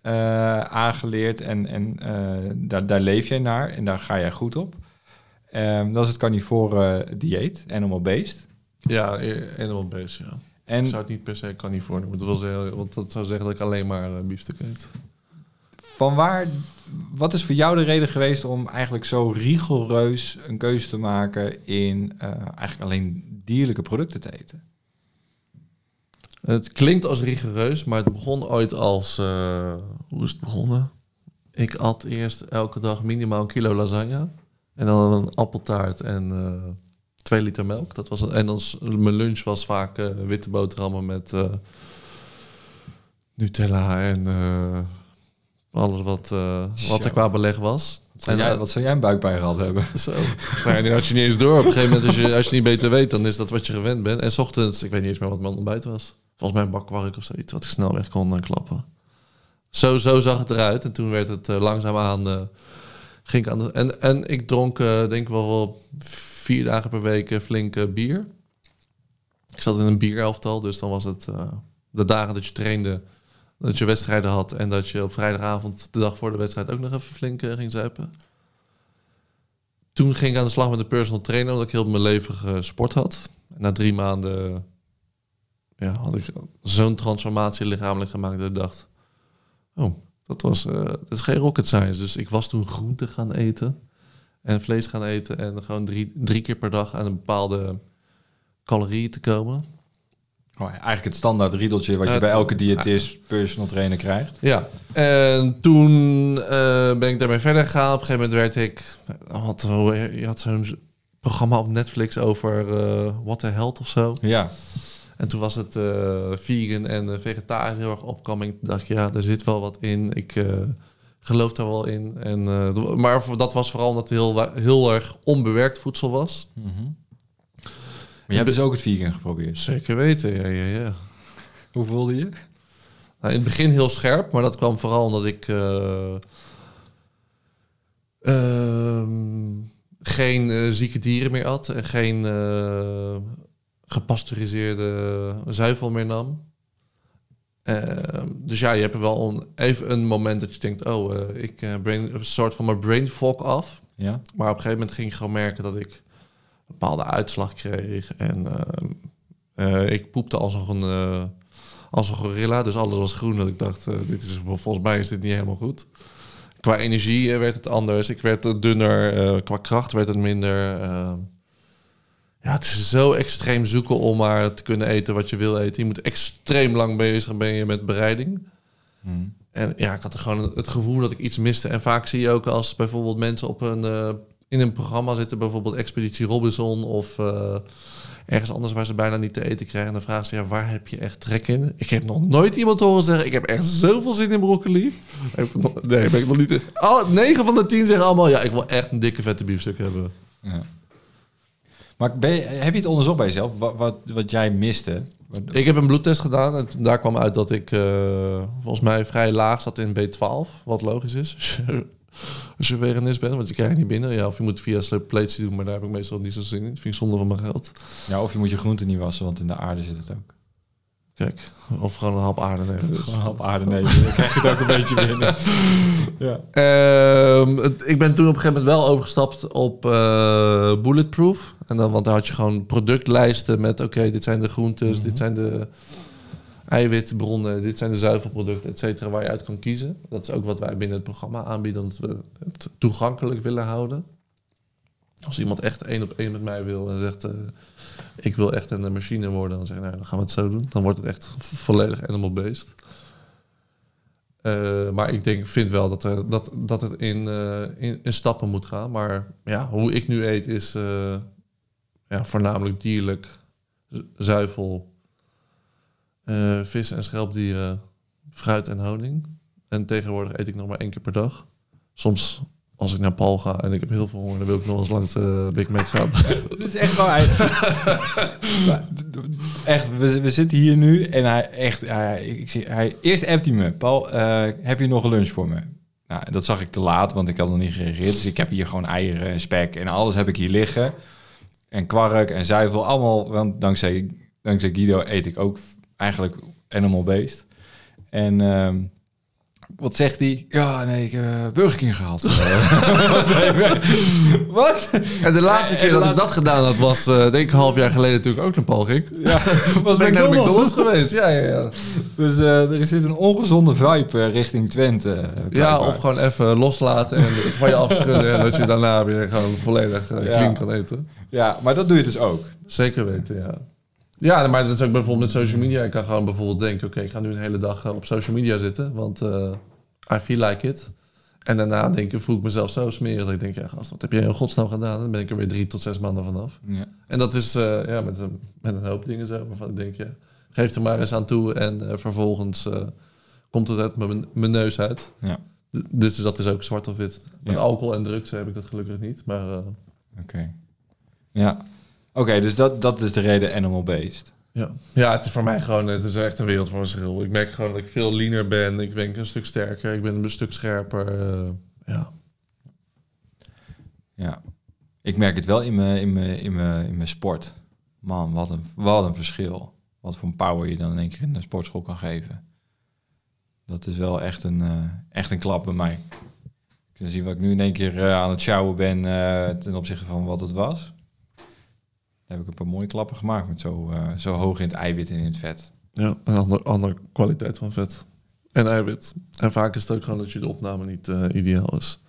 [SPEAKER 1] eh, aangeleerd en, en eh, daar, daar leef jij naar en daar ga jij goed op. Ehm, dat is het carnivore dieet, animal based.
[SPEAKER 2] Ja, eh, animal based, ja.
[SPEAKER 1] En
[SPEAKER 2] Ik zou het niet per se carnivore noemen. Dat was heel, want dat zou zeggen dat ik alleen maar uh, biefstuk eet.
[SPEAKER 1] van waar, wat is voor jou de reden geweest om eigenlijk zo rigoureus een keuze te maken in eh, eigenlijk alleen dierlijke producten te eten?
[SPEAKER 2] Het klinkt als rigoureus, maar het begon ooit als... eh, hoe is het begonnen? Ik at eerst elke dag minimaal een kilo lasagne. En dan een appeltaart en eh, twee liter melk. Dat was. En dan mijn lunch was vaak eh, witte boterhammen met Nutella en alles wat, wat er qua beleg was.
[SPEAKER 1] Zou
[SPEAKER 2] En,
[SPEAKER 1] jij, wat zou jij een buikpijn gehad hebben?
[SPEAKER 2] Zo. Maar ja, die had je niet eens door. Op een gegeven moment, als je, als je niet beter weet, dan is dat wat je gewend bent. En s ochtends, ik weet niet eens meer wat mijn ontbijt was. Volgens mij een bakwark of zoiets, wat ik snel weg kon eh, klappen. Zo, zo zag het eruit. En toen werd het uh, langzaamaan... Uh, ging ik aan de, en, en ik dronk, denk ik wel, wel vier dagen per week flink bier. Ik zat in een bierelftal, dus dan was het de dagen dat je trainde... dat je wedstrijden had en dat je op vrijdagavond... de dag voor de wedstrijd ook nog even flink ging zuipen toen ging ik aan de slag met de personal trainer, omdat ik heel mijn leven sport had. Na drie maanden ja, had ik zo'n transformatie lichamelijk gemaakt dat ik dacht, oh, dat was, eh, dat is geen rocket science. Dus ik was toen groente gaan eten en vlees gaan eten en gewoon drie, drie keer per dag aan een bepaalde calorieën te komen.
[SPEAKER 1] Oh, eigenlijk het standaard riedeltje wat je bij elke diëtist, personal trainer krijgt.
[SPEAKER 2] Ja, en toen eh, ben ik daarmee verder gegaan. Op een gegeven moment werd ik... Hoe- je had zo'n programma op Netflix over eh What the Health of zo.
[SPEAKER 1] Ja,
[SPEAKER 2] En toen was het eh, vegan en eh, vegetarisch heel erg opkoming. Toen dacht ik, ja, er zit wel wat in. Ik eh, geloof daar wel in. En, maar dat was vooral omdat het heel, heel erg onbewerkt voedsel was.
[SPEAKER 1] maar je hebt dus ook het vegan geprobeerd.
[SPEAKER 2] Zeker weten, ja, ja, ja.
[SPEAKER 1] Hoe voelde je?
[SPEAKER 2] Nou, in het begin heel scherp, maar dat kwam vooral omdat ik eh, ehm, geen zieke dieren meer at en geen gepasteuriseerde zuivel meer nam. Ehm, dus ja, je hebt wel een, even een moment dat je denkt, oh, eh, ik eh, brain, een soort van mijn brain fog af.
[SPEAKER 1] Ja.
[SPEAKER 2] Maar op een gegeven moment ging ik gewoon merken dat ik een bepaalde uitslag kreeg. En ehm, eh, ik poepte als een, als een gorilla. Dus alles was groen. Dat ik dacht, dit is, volgens mij is dit niet helemaal goed. Qua energie werd het anders. Ik werd dunner. qua kracht werd het minder. Ja, het is zo extreem zoeken om maar te kunnen eten wat je wil eten. Je moet extreem lang bezig ben je met bereiding.
[SPEAKER 1] Hmm.
[SPEAKER 2] En ja, ik had er gewoon het gevoel dat ik iets miste. En vaak zie je ook als bijvoorbeeld mensen op een, eh, in een programma zitten, bijvoorbeeld Expeditie Robinson of eh, ergens anders waar ze bijna niet te eten krijgen. En dan vragen ze, ja, waar heb je echt trek in? Ik heb nog nooit iemand horen zeggen, ik heb echt zoveel zin in broccoli. Heb ik nog- nee, ben ik nog niet. Alle, 9 van de 10 zeggen allemaal, ja, ik wil echt een dikke vette biefstuk hebben.
[SPEAKER 1] Ja. Maar ben je- heb je het onderzocht bij jezelf? Wat, wat, wat jij miste?
[SPEAKER 2] Ik heb een bloedtest gedaan en daar kwam uit dat ik eh, volgens mij vrij laag zat in B12. Wat logisch is. Als je veganist bent, want je krijgt niet binnen. Ja, of je moet via suppletie doen, maar daar heb ik meestal niet zo zin in. Dat vind ik zonde van mijn geld.
[SPEAKER 1] Ja, of je moet je groenten niet wassen, want in de aarde zit het ook.
[SPEAKER 2] Kijk, of gewoon een hap aarde nemen. Dus.
[SPEAKER 1] Gewoon op aarde nemen, dan krijg je het ook een beetje binnen. Ja.
[SPEAKER 2] Ehm, het- ik ben toen op een gegeven moment wel overgestapt op eh, Bulletproof. En dan, want daar had je gewoon productlijsten met... oké, dit zijn de groentes, dit zijn de eiwitbronnen... dit zijn de zuivelproducten, et cetera, waar je uit kan kiezen. Dat is ook wat wij binnen het programma aanbieden... omdat we het toegankelijk willen houden. Als iemand echt één op één met mij wil en zegt... eh, ik wil echt een machine worden, dan zeg ik, nou, dan gaan we het zo doen. Dan wordt het echt vo- volledig animal-based. Eh, maar ik denk, vind wel dat, er, dat, dat het in, eh, in, in stappen moet gaan. Maar ja, hoe ik nu eet is eh, ja, voornamelijk dierlijk, zuivel, vis en schelpdieren, fruit en honing. En tegenwoordig eet ik nog maar één keer per dag. Soms als ik naar Paul ga en ik heb heel veel honger, dan wil ik nog eens langs de Big Mac gaan.
[SPEAKER 1] Het is echt waar. Echt, we, we zitten hier nu en hij echt, hij, ik zie, hij, eerst appt hij me. Paul, eh, heb je nog een lunch voor me? Nou, dat zag ik te laat, want ik had nog niet gereageerd. Dus ik heb hier gewoon eieren en spek en alles heb ik hier liggen. En kwark en zuivel, allemaal, want dankzij, dankzij Guido eet ik ook eigenlijk animal-based. En ehm, wat zegt hij? Ja, nee, ik heb Burger King gehaald. wat?
[SPEAKER 2] En de laatste keer
[SPEAKER 1] de
[SPEAKER 2] dat ik dat gedaan had, was eh, denk ik een half jaar geleden toen ik ook naar Paul ging.
[SPEAKER 1] Ja,
[SPEAKER 2] Was ben ik naar de McDonald's geweest. Ja, ja, ja.
[SPEAKER 1] Dus eh, er zit een ongezonde vibe eh, richting Twente. eh,
[SPEAKER 2] Ja, of gewoon even loslaten en het van je afschudden. en dat je daarna weer gewoon volledig eh,
[SPEAKER 1] Ja.
[SPEAKER 2] clean kan eten.
[SPEAKER 1] Ja, maar dat doe je dus ook.
[SPEAKER 2] Zeker weten, ja. Ja, maar dat is ook bijvoorbeeld met social media. Ik kan gewoon bijvoorbeeld denken, oké, ik ga nu een hele dag eh, op social media zitten. Want eh, I feel like it. En daarna denk ik, voel ik mezelf zo smerig dat ik denk, ja gast, wat heb jij in godsnaam gedaan? Dan ben ik er weer drie tot zes maanden vanaf.
[SPEAKER 1] Ja.
[SPEAKER 2] En dat is eh, ja, met, een, met een hoop dingen zo, waarvan ik denk, ja, geef er maar eens aan toe. En vervolgens eh, komt het uit mijn, mijn neus uit.
[SPEAKER 1] Ja.
[SPEAKER 2] Dus dat is ook zwart of wit. Met
[SPEAKER 1] Ja.
[SPEAKER 2] alcohol en drugs heb ik dat gelukkig niet. Maar
[SPEAKER 1] Oké. Ja. Oké, dus dat, dat is de reden animal-based.
[SPEAKER 2] ja. ja, het is voor mij gewoon, het is echt een wereld van verschil. Ik merk gewoon dat ik veel leaner ben. Ik ben een stuk sterker. Ik ben een stuk scherper. eh, ja.
[SPEAKER 1] Ja. Ik merk het wel in mijn, in mijn, in mijn, in mijn sport. Man, wat een, wat een verschil. Wat voor een power je dan in één keer in de sportschool kan geven. Dat is wel echt een, eh, echt een klap bij mij. Ik kan zien wat ik nu in één keer eh, aan het sjouwen ben eh, ten opzichte van wat het was. Heb ik een paar mooie klappen gemaakt met zo, eh, zo hoog in het eiwit en in het vet.
[SPEAKER 2] Ja, een andere, andere kwaliteit van vet. En eiwit. En vaak is het ook gewoon dat je de opname niet eh, ideaal is.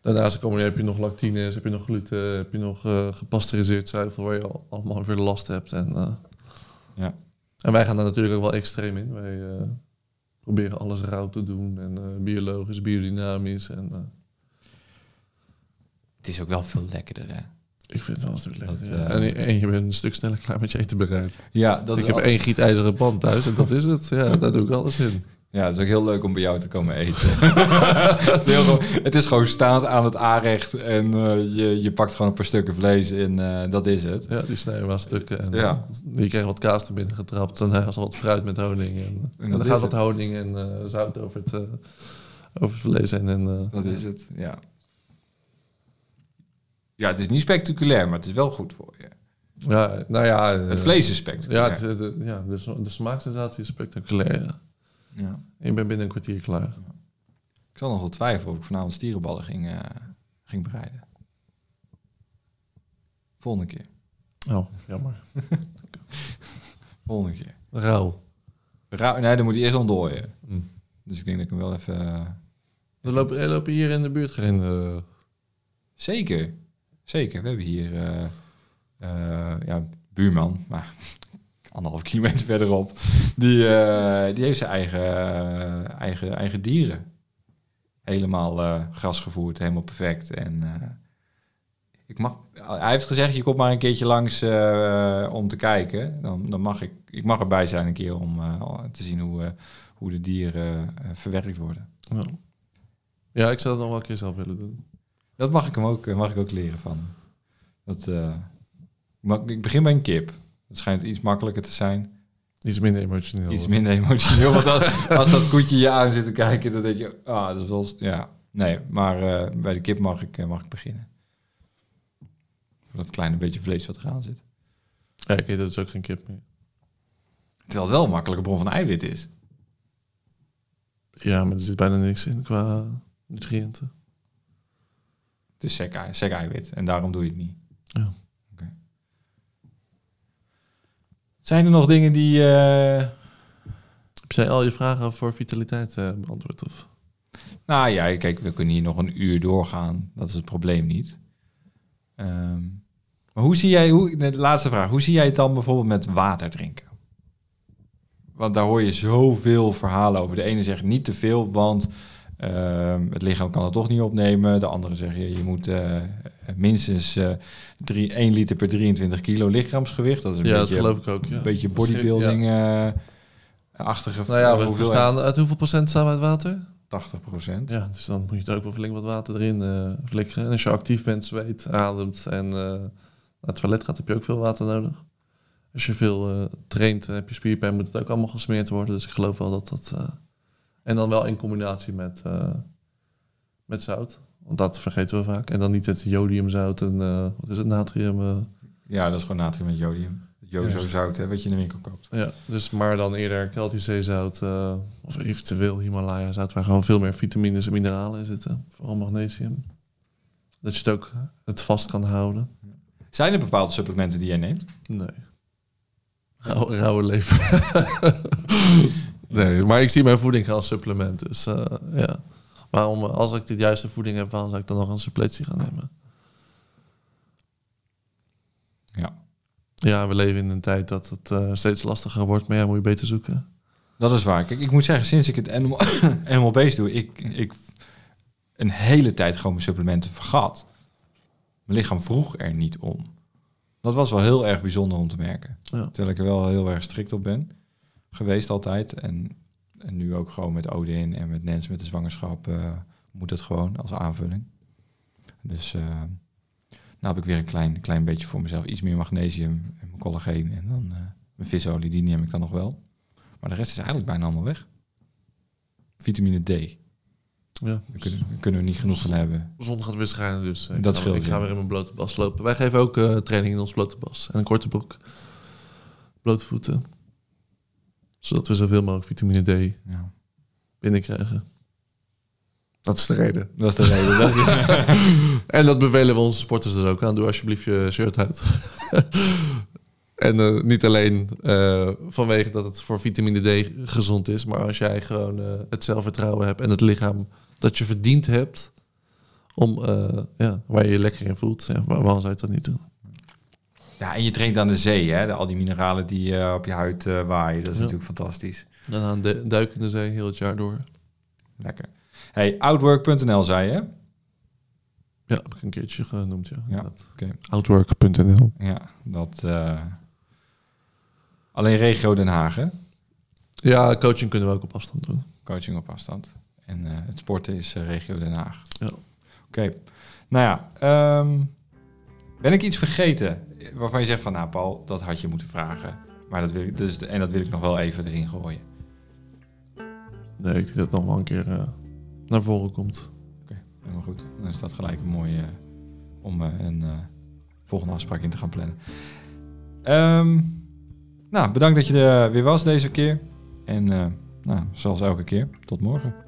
[SPEAKER 2] Daarnaast komen, heb je nog lactines, heb je nog gluten, heb je nog eh, gepasteuriseerd zuivel waar je al, allemaal weer last hebt. En,
[SPEAKER 1] Ja.
[SPEAKER 2] en wij gaan daar natuurlijk ook wel extreem in. Wij proberen alles rauw te doen en biologisch, biodynamisch. En,
[SPEAKER 1] Het is ook wel veel lekkerder, hè?
[SPEAKER 2] Ik vind het wel een stuk lekker.
[SPEAKER 1] Dat,
[SPEAKER 2] ja.
[SPEAKER 1] eh,
[SPEAKER 2] en, en je bent een stuk sneller klaar met je eten bereid.
[SPEAKER 1] Ja, dat
[SPEAKER 2] ik
[SPEAKER 1] is
[SPEAKER 2] heb
[SPEAKER 1] al-
[SPEAKER 2] één gietijzeren pan thuis en dat is het. Ja, daar doe ik alles in.
[SPEAKER 1] Ja, het is ook heel leuk om bij jou te komen eten. het, is heel gewoon- het is gewoon staand aan het aanrecht en eh, je, je pakt gewoon een paar stukken vlees en eh, dat is het.
[SPEAKER 2] Ja, die snijden we aan stukken. En
[SPEAKER 1] Ja.
[SPEAKER 2] je krijgt wat kaas er binnen getrapt. En hij was wat fruit met honing. En, en dan gaat wat honing en eh, zout over het, eh, over het vlees heen. En, eh,
[SPEAKER 1] Dat is het, ja. Ja, het is niet spectaculair, maar het is wel goed voor je.
[SPEAKER 2] ja, nou ja. eh,
[SPEAKER 1] Het vlees is
[SPEAKER 2] Ja,
[SPEAKER 1] spectaculair.
[SPEAKER 2] het, de, ja de, sma- de smaaksensatie is spectaculair. Ja.
[SPEAKER 1] Ja.
[SPEAKER 2] Ik ben binnen een kwartier klaar.
[SPEAKER 1] Ik zal nog wel twijfelen of ik vanavond stierenballen ging, eh, ging bereiden. Volgende keer.
[SPEAKER 2] Oh, jammer.
[SPEAKER 1] Volgende keer.
[SPEAKER 2] Rauw.
[SPEAKER 1] Rauw, nee, dan moet hij eerst ontdooien.
[SPEAKER 2] Hm.
[SPEAKER 1] Dus ik denk dat ik hem wel even... eh,
[SPEAKER 2] Er lopen, er lopen hier in de buurt geen... eh,
[SPEAKER 1] Zeker. Zeker. We hebben hier eh, eh, ja, buurman, maar anderhalf kilometer verderop. Die, eh, die heeft zijn eigen, eigen, eigen dieren. Helemaal gras gevoerd, helemaal perfect. En ik mag, hij heeft gezegd, je komt maar een keertje langs om te kijken. Dan, dan mag ik, ik mag erbij zijn een keer om te zien hoe, hoe de dieren verwerkt worden.
[SPEAKER 2] ja. ja, ik zou het nog wel een keer zelf willen doen.
[SPEAKER 1] Dat mag ik hem ook, mag ik ook leren van. Dat, eh, maar ik begin bij een kip. Het schijnt iets makkelijker te zijn.
[SPEAKER 2] Iets minder emotioneel.
[SPEAKER 1] Iets minder emotioneel. Want als, als dat koetje je aan zit te kijken, dan denk je, ah, dat is wel... Ja, nee, maar eh, bij de kip mag ik, eh, mag ik beginnen. Voor dat kleine beetje vlees wat eraan zit.
[SPEAKER 2] Ja, ik eet dus ook geen kip meer.
[SPEAKER 1] Terwijl het wel een makkelijke bron van eiwit is.
[SPEAKER 2] Ja, maar er zit bijna niks in qua nutriënten.
[SPEAKER 1] Is sec, sec eiwit en daarom doe je het niet.
[SPEAKER 2] Ja.
[SPEAKER 1] Oké. Zijn er nog dingen die... eh,
[SPEAKER 2] Heb jij al je vragen voor vitaliteit eh, beantwoord? Of?
[SPEAKER 1] Nou ja, kijk, we kunnen hier nog een uur doorgaan. Dat is het probleem niet. Ehm, maar hoe zie jij, hoe, de laatste vraag, hoe zie jij het dan bijvoorbeeld met water drinken? Want daar hoor je zoveel verhalen over. De ene zegt niet te veel, want het lichaam kan het toch niet opnemen. De andere zegt je, je moet eh, minstens eh drie, 1 liter per 23 kilo lichaamsgewicht. Dat is een
[SPEAKER 2] Ja, dat
[SPEAKER 1] beetje,
[SPEAKER 2] geloof ik ook. Ja.
[SPEAKER 1] een beetje
[SPEAKER 2] Dat is-
[SPEAKER 1] bodybuilding-achtige
[SPEAKER 2] Nou ja, we bestaan, uit hoeveel procent staan we uit water?
[SPEAKER 1] 80 procent.
[SPEAKER 2] Ja, dus dan moet je er ook wel flink wat water erin eh flikkeren. En als je actief bent, zweet, ademt en eh, naar het toilet gaat, heb je ook veel water nodig. Als je veel eh, traint en heb je spierpijn, moet het ook allemaal gesmeerd worden. Dus ik geloof wel dat dat... en dan wel in combinatie met, eh, met zout. Want dat vergeten we vaak. En dan niet het jodiumzout en eh, wat is het, natrium... eh,
[SPEAKER 1] Ja, dat is gewoon natrium met jodium. Het Jozo
[SPEAKER 2] Juist.
[SPEAKER 1] zout, hè, wat je in de winkel koopt.
[SPEAKER 2] Ja, dus maar dan eerder Kelticeezout uh, of eventueel Himalaya zout waar gewoon veel meer vitamines en mineralen in zitten. Vooral magnesium. Dat je het ook het vast kan houden.
[SPEAKER 1] Zijn er bepaalde supplementen die jij neemt?
[SPEAKER 2] Nee. Rauwe, rauwe lever. nee, maar ik zie mijn voeding als supplement. Dus eh, ja. Waarom, als ik de juiste voeding heb, waarom zou ik dan nog een suppletie gaan nemen?
[SPEAKER 1] Ja.
[SPEAKER 2] Ja, we leven in een tijd dat het eh, steeds lastiger wordt, maar ja, moet je beter zoeken.
[SPEAKER 1] Dat is waar. Kijk, ik moet zeggen, sinds ik het animal, animal based doe, ik, ik een hele tijd gewoon mijn supplementen vergat. Mijn lichaam vroeg er niet om. Dat was wel heel erg bijzonder om te merken.
[SPEAKER 2] Ja.
[SPEAKER 1] Terwijl ik er wel heel erg strikt op ben geweest altijd. En, en nu ook gewoon met Odin en met Nens met de zwangerschap eh, moet het gewoon als aanvulling. Dus eh nou heb ik weer een klein, klein beetje voor mezelf. Iets meer magnesium en mijn collageen. En dan eh, mijn visolie, die neem ik dan nog wel. Maar de rest is eigenlijk bijna allemaal weg. Vitamine D. Daar
[SPEAKER 2] Ja.
[SPEAKER 1] kunnen, daar kunnen we niet genoeg van hebben.
[SPEAKER 2] De zon gaat weer schijnen, dus eh, ik,
[SPEAKER 1] Dat
[SPEAKER 2] ga,
[SPEAKER 1] scheelt,
[SPEAKER 2] ik ga weer in mijn blote bas lopen. Wij geven ook eh, training in ons blote bas. En een korte broek. Blote voeten. Zodat we zoveel mogelijk vitamine D
[SPEAKER 1] Ja.
[SPEAKER 2] binnenkrijgen. Dat is de reden.
[SPEAKER 1] Dat is de reden. Dat
[SPEAKER 2] En dat bevelen we onze sporters dus ook aan. Doe alsjeblieft je shirt uit. en eh, niet alleen eh, vanwege dat het voor vitamine D gezond is, maar als jij gewoon eh, het zelfvertrouwen hebt en het lichaam dat je verdiend hebt om ja, waar je je lekker in voelt, ja, waarom zou je dat niet doen?
[SPEAKER 1] Ja, en je traint aan de zee, hè? De- al die mineralen die eh, op je huid eh, waaien. Dat is
[SPEAKER 2] Ja.
[SPEAKER 1] natuurlijk fantastisch.
[SPEAKER 2] Duik in de zee heel het jaar door.
[SPEAKER 1] Lekker. Hey, outwork.nl zei je?
[SPEAKER 2] Ja, heb ik een keertje genoemd, ja.
[SPEAKER 1] Ja.
[SPEAKER 2] Outwork.nl.
[SPEAKER 1] Ja, dat... eh, Alleen regio Den Haag, hè?
[SPEAKER 2] Ja, coaching kunnen we ook op afstand doen.
[SPEAKER 1] Coaching op afstand. En het sporten is regio Den Haag.
[SPEAKER 2] Ja.
[SPEAKER 1] Oké. Nou ja, ehm, ben ik iets vergeten waarvan je zegt van... Nou Paul, dat had je moeten vragen. Maar dat wil ik, dus, en dat wil ik nog wel even erin gooien.
[SPEAKER 2] Nee, ik denk dat nog wel een keer eh, naar voren komt.
[SPEAKER 1] Helemaal goed. Dan is dat gelijk een mooie eh, om eh, een volgende afspraak in te gaan plannen. Ehm, nou, bedankt dat je er weer was deze keer. En nou, zoals elke keer, tot morgen.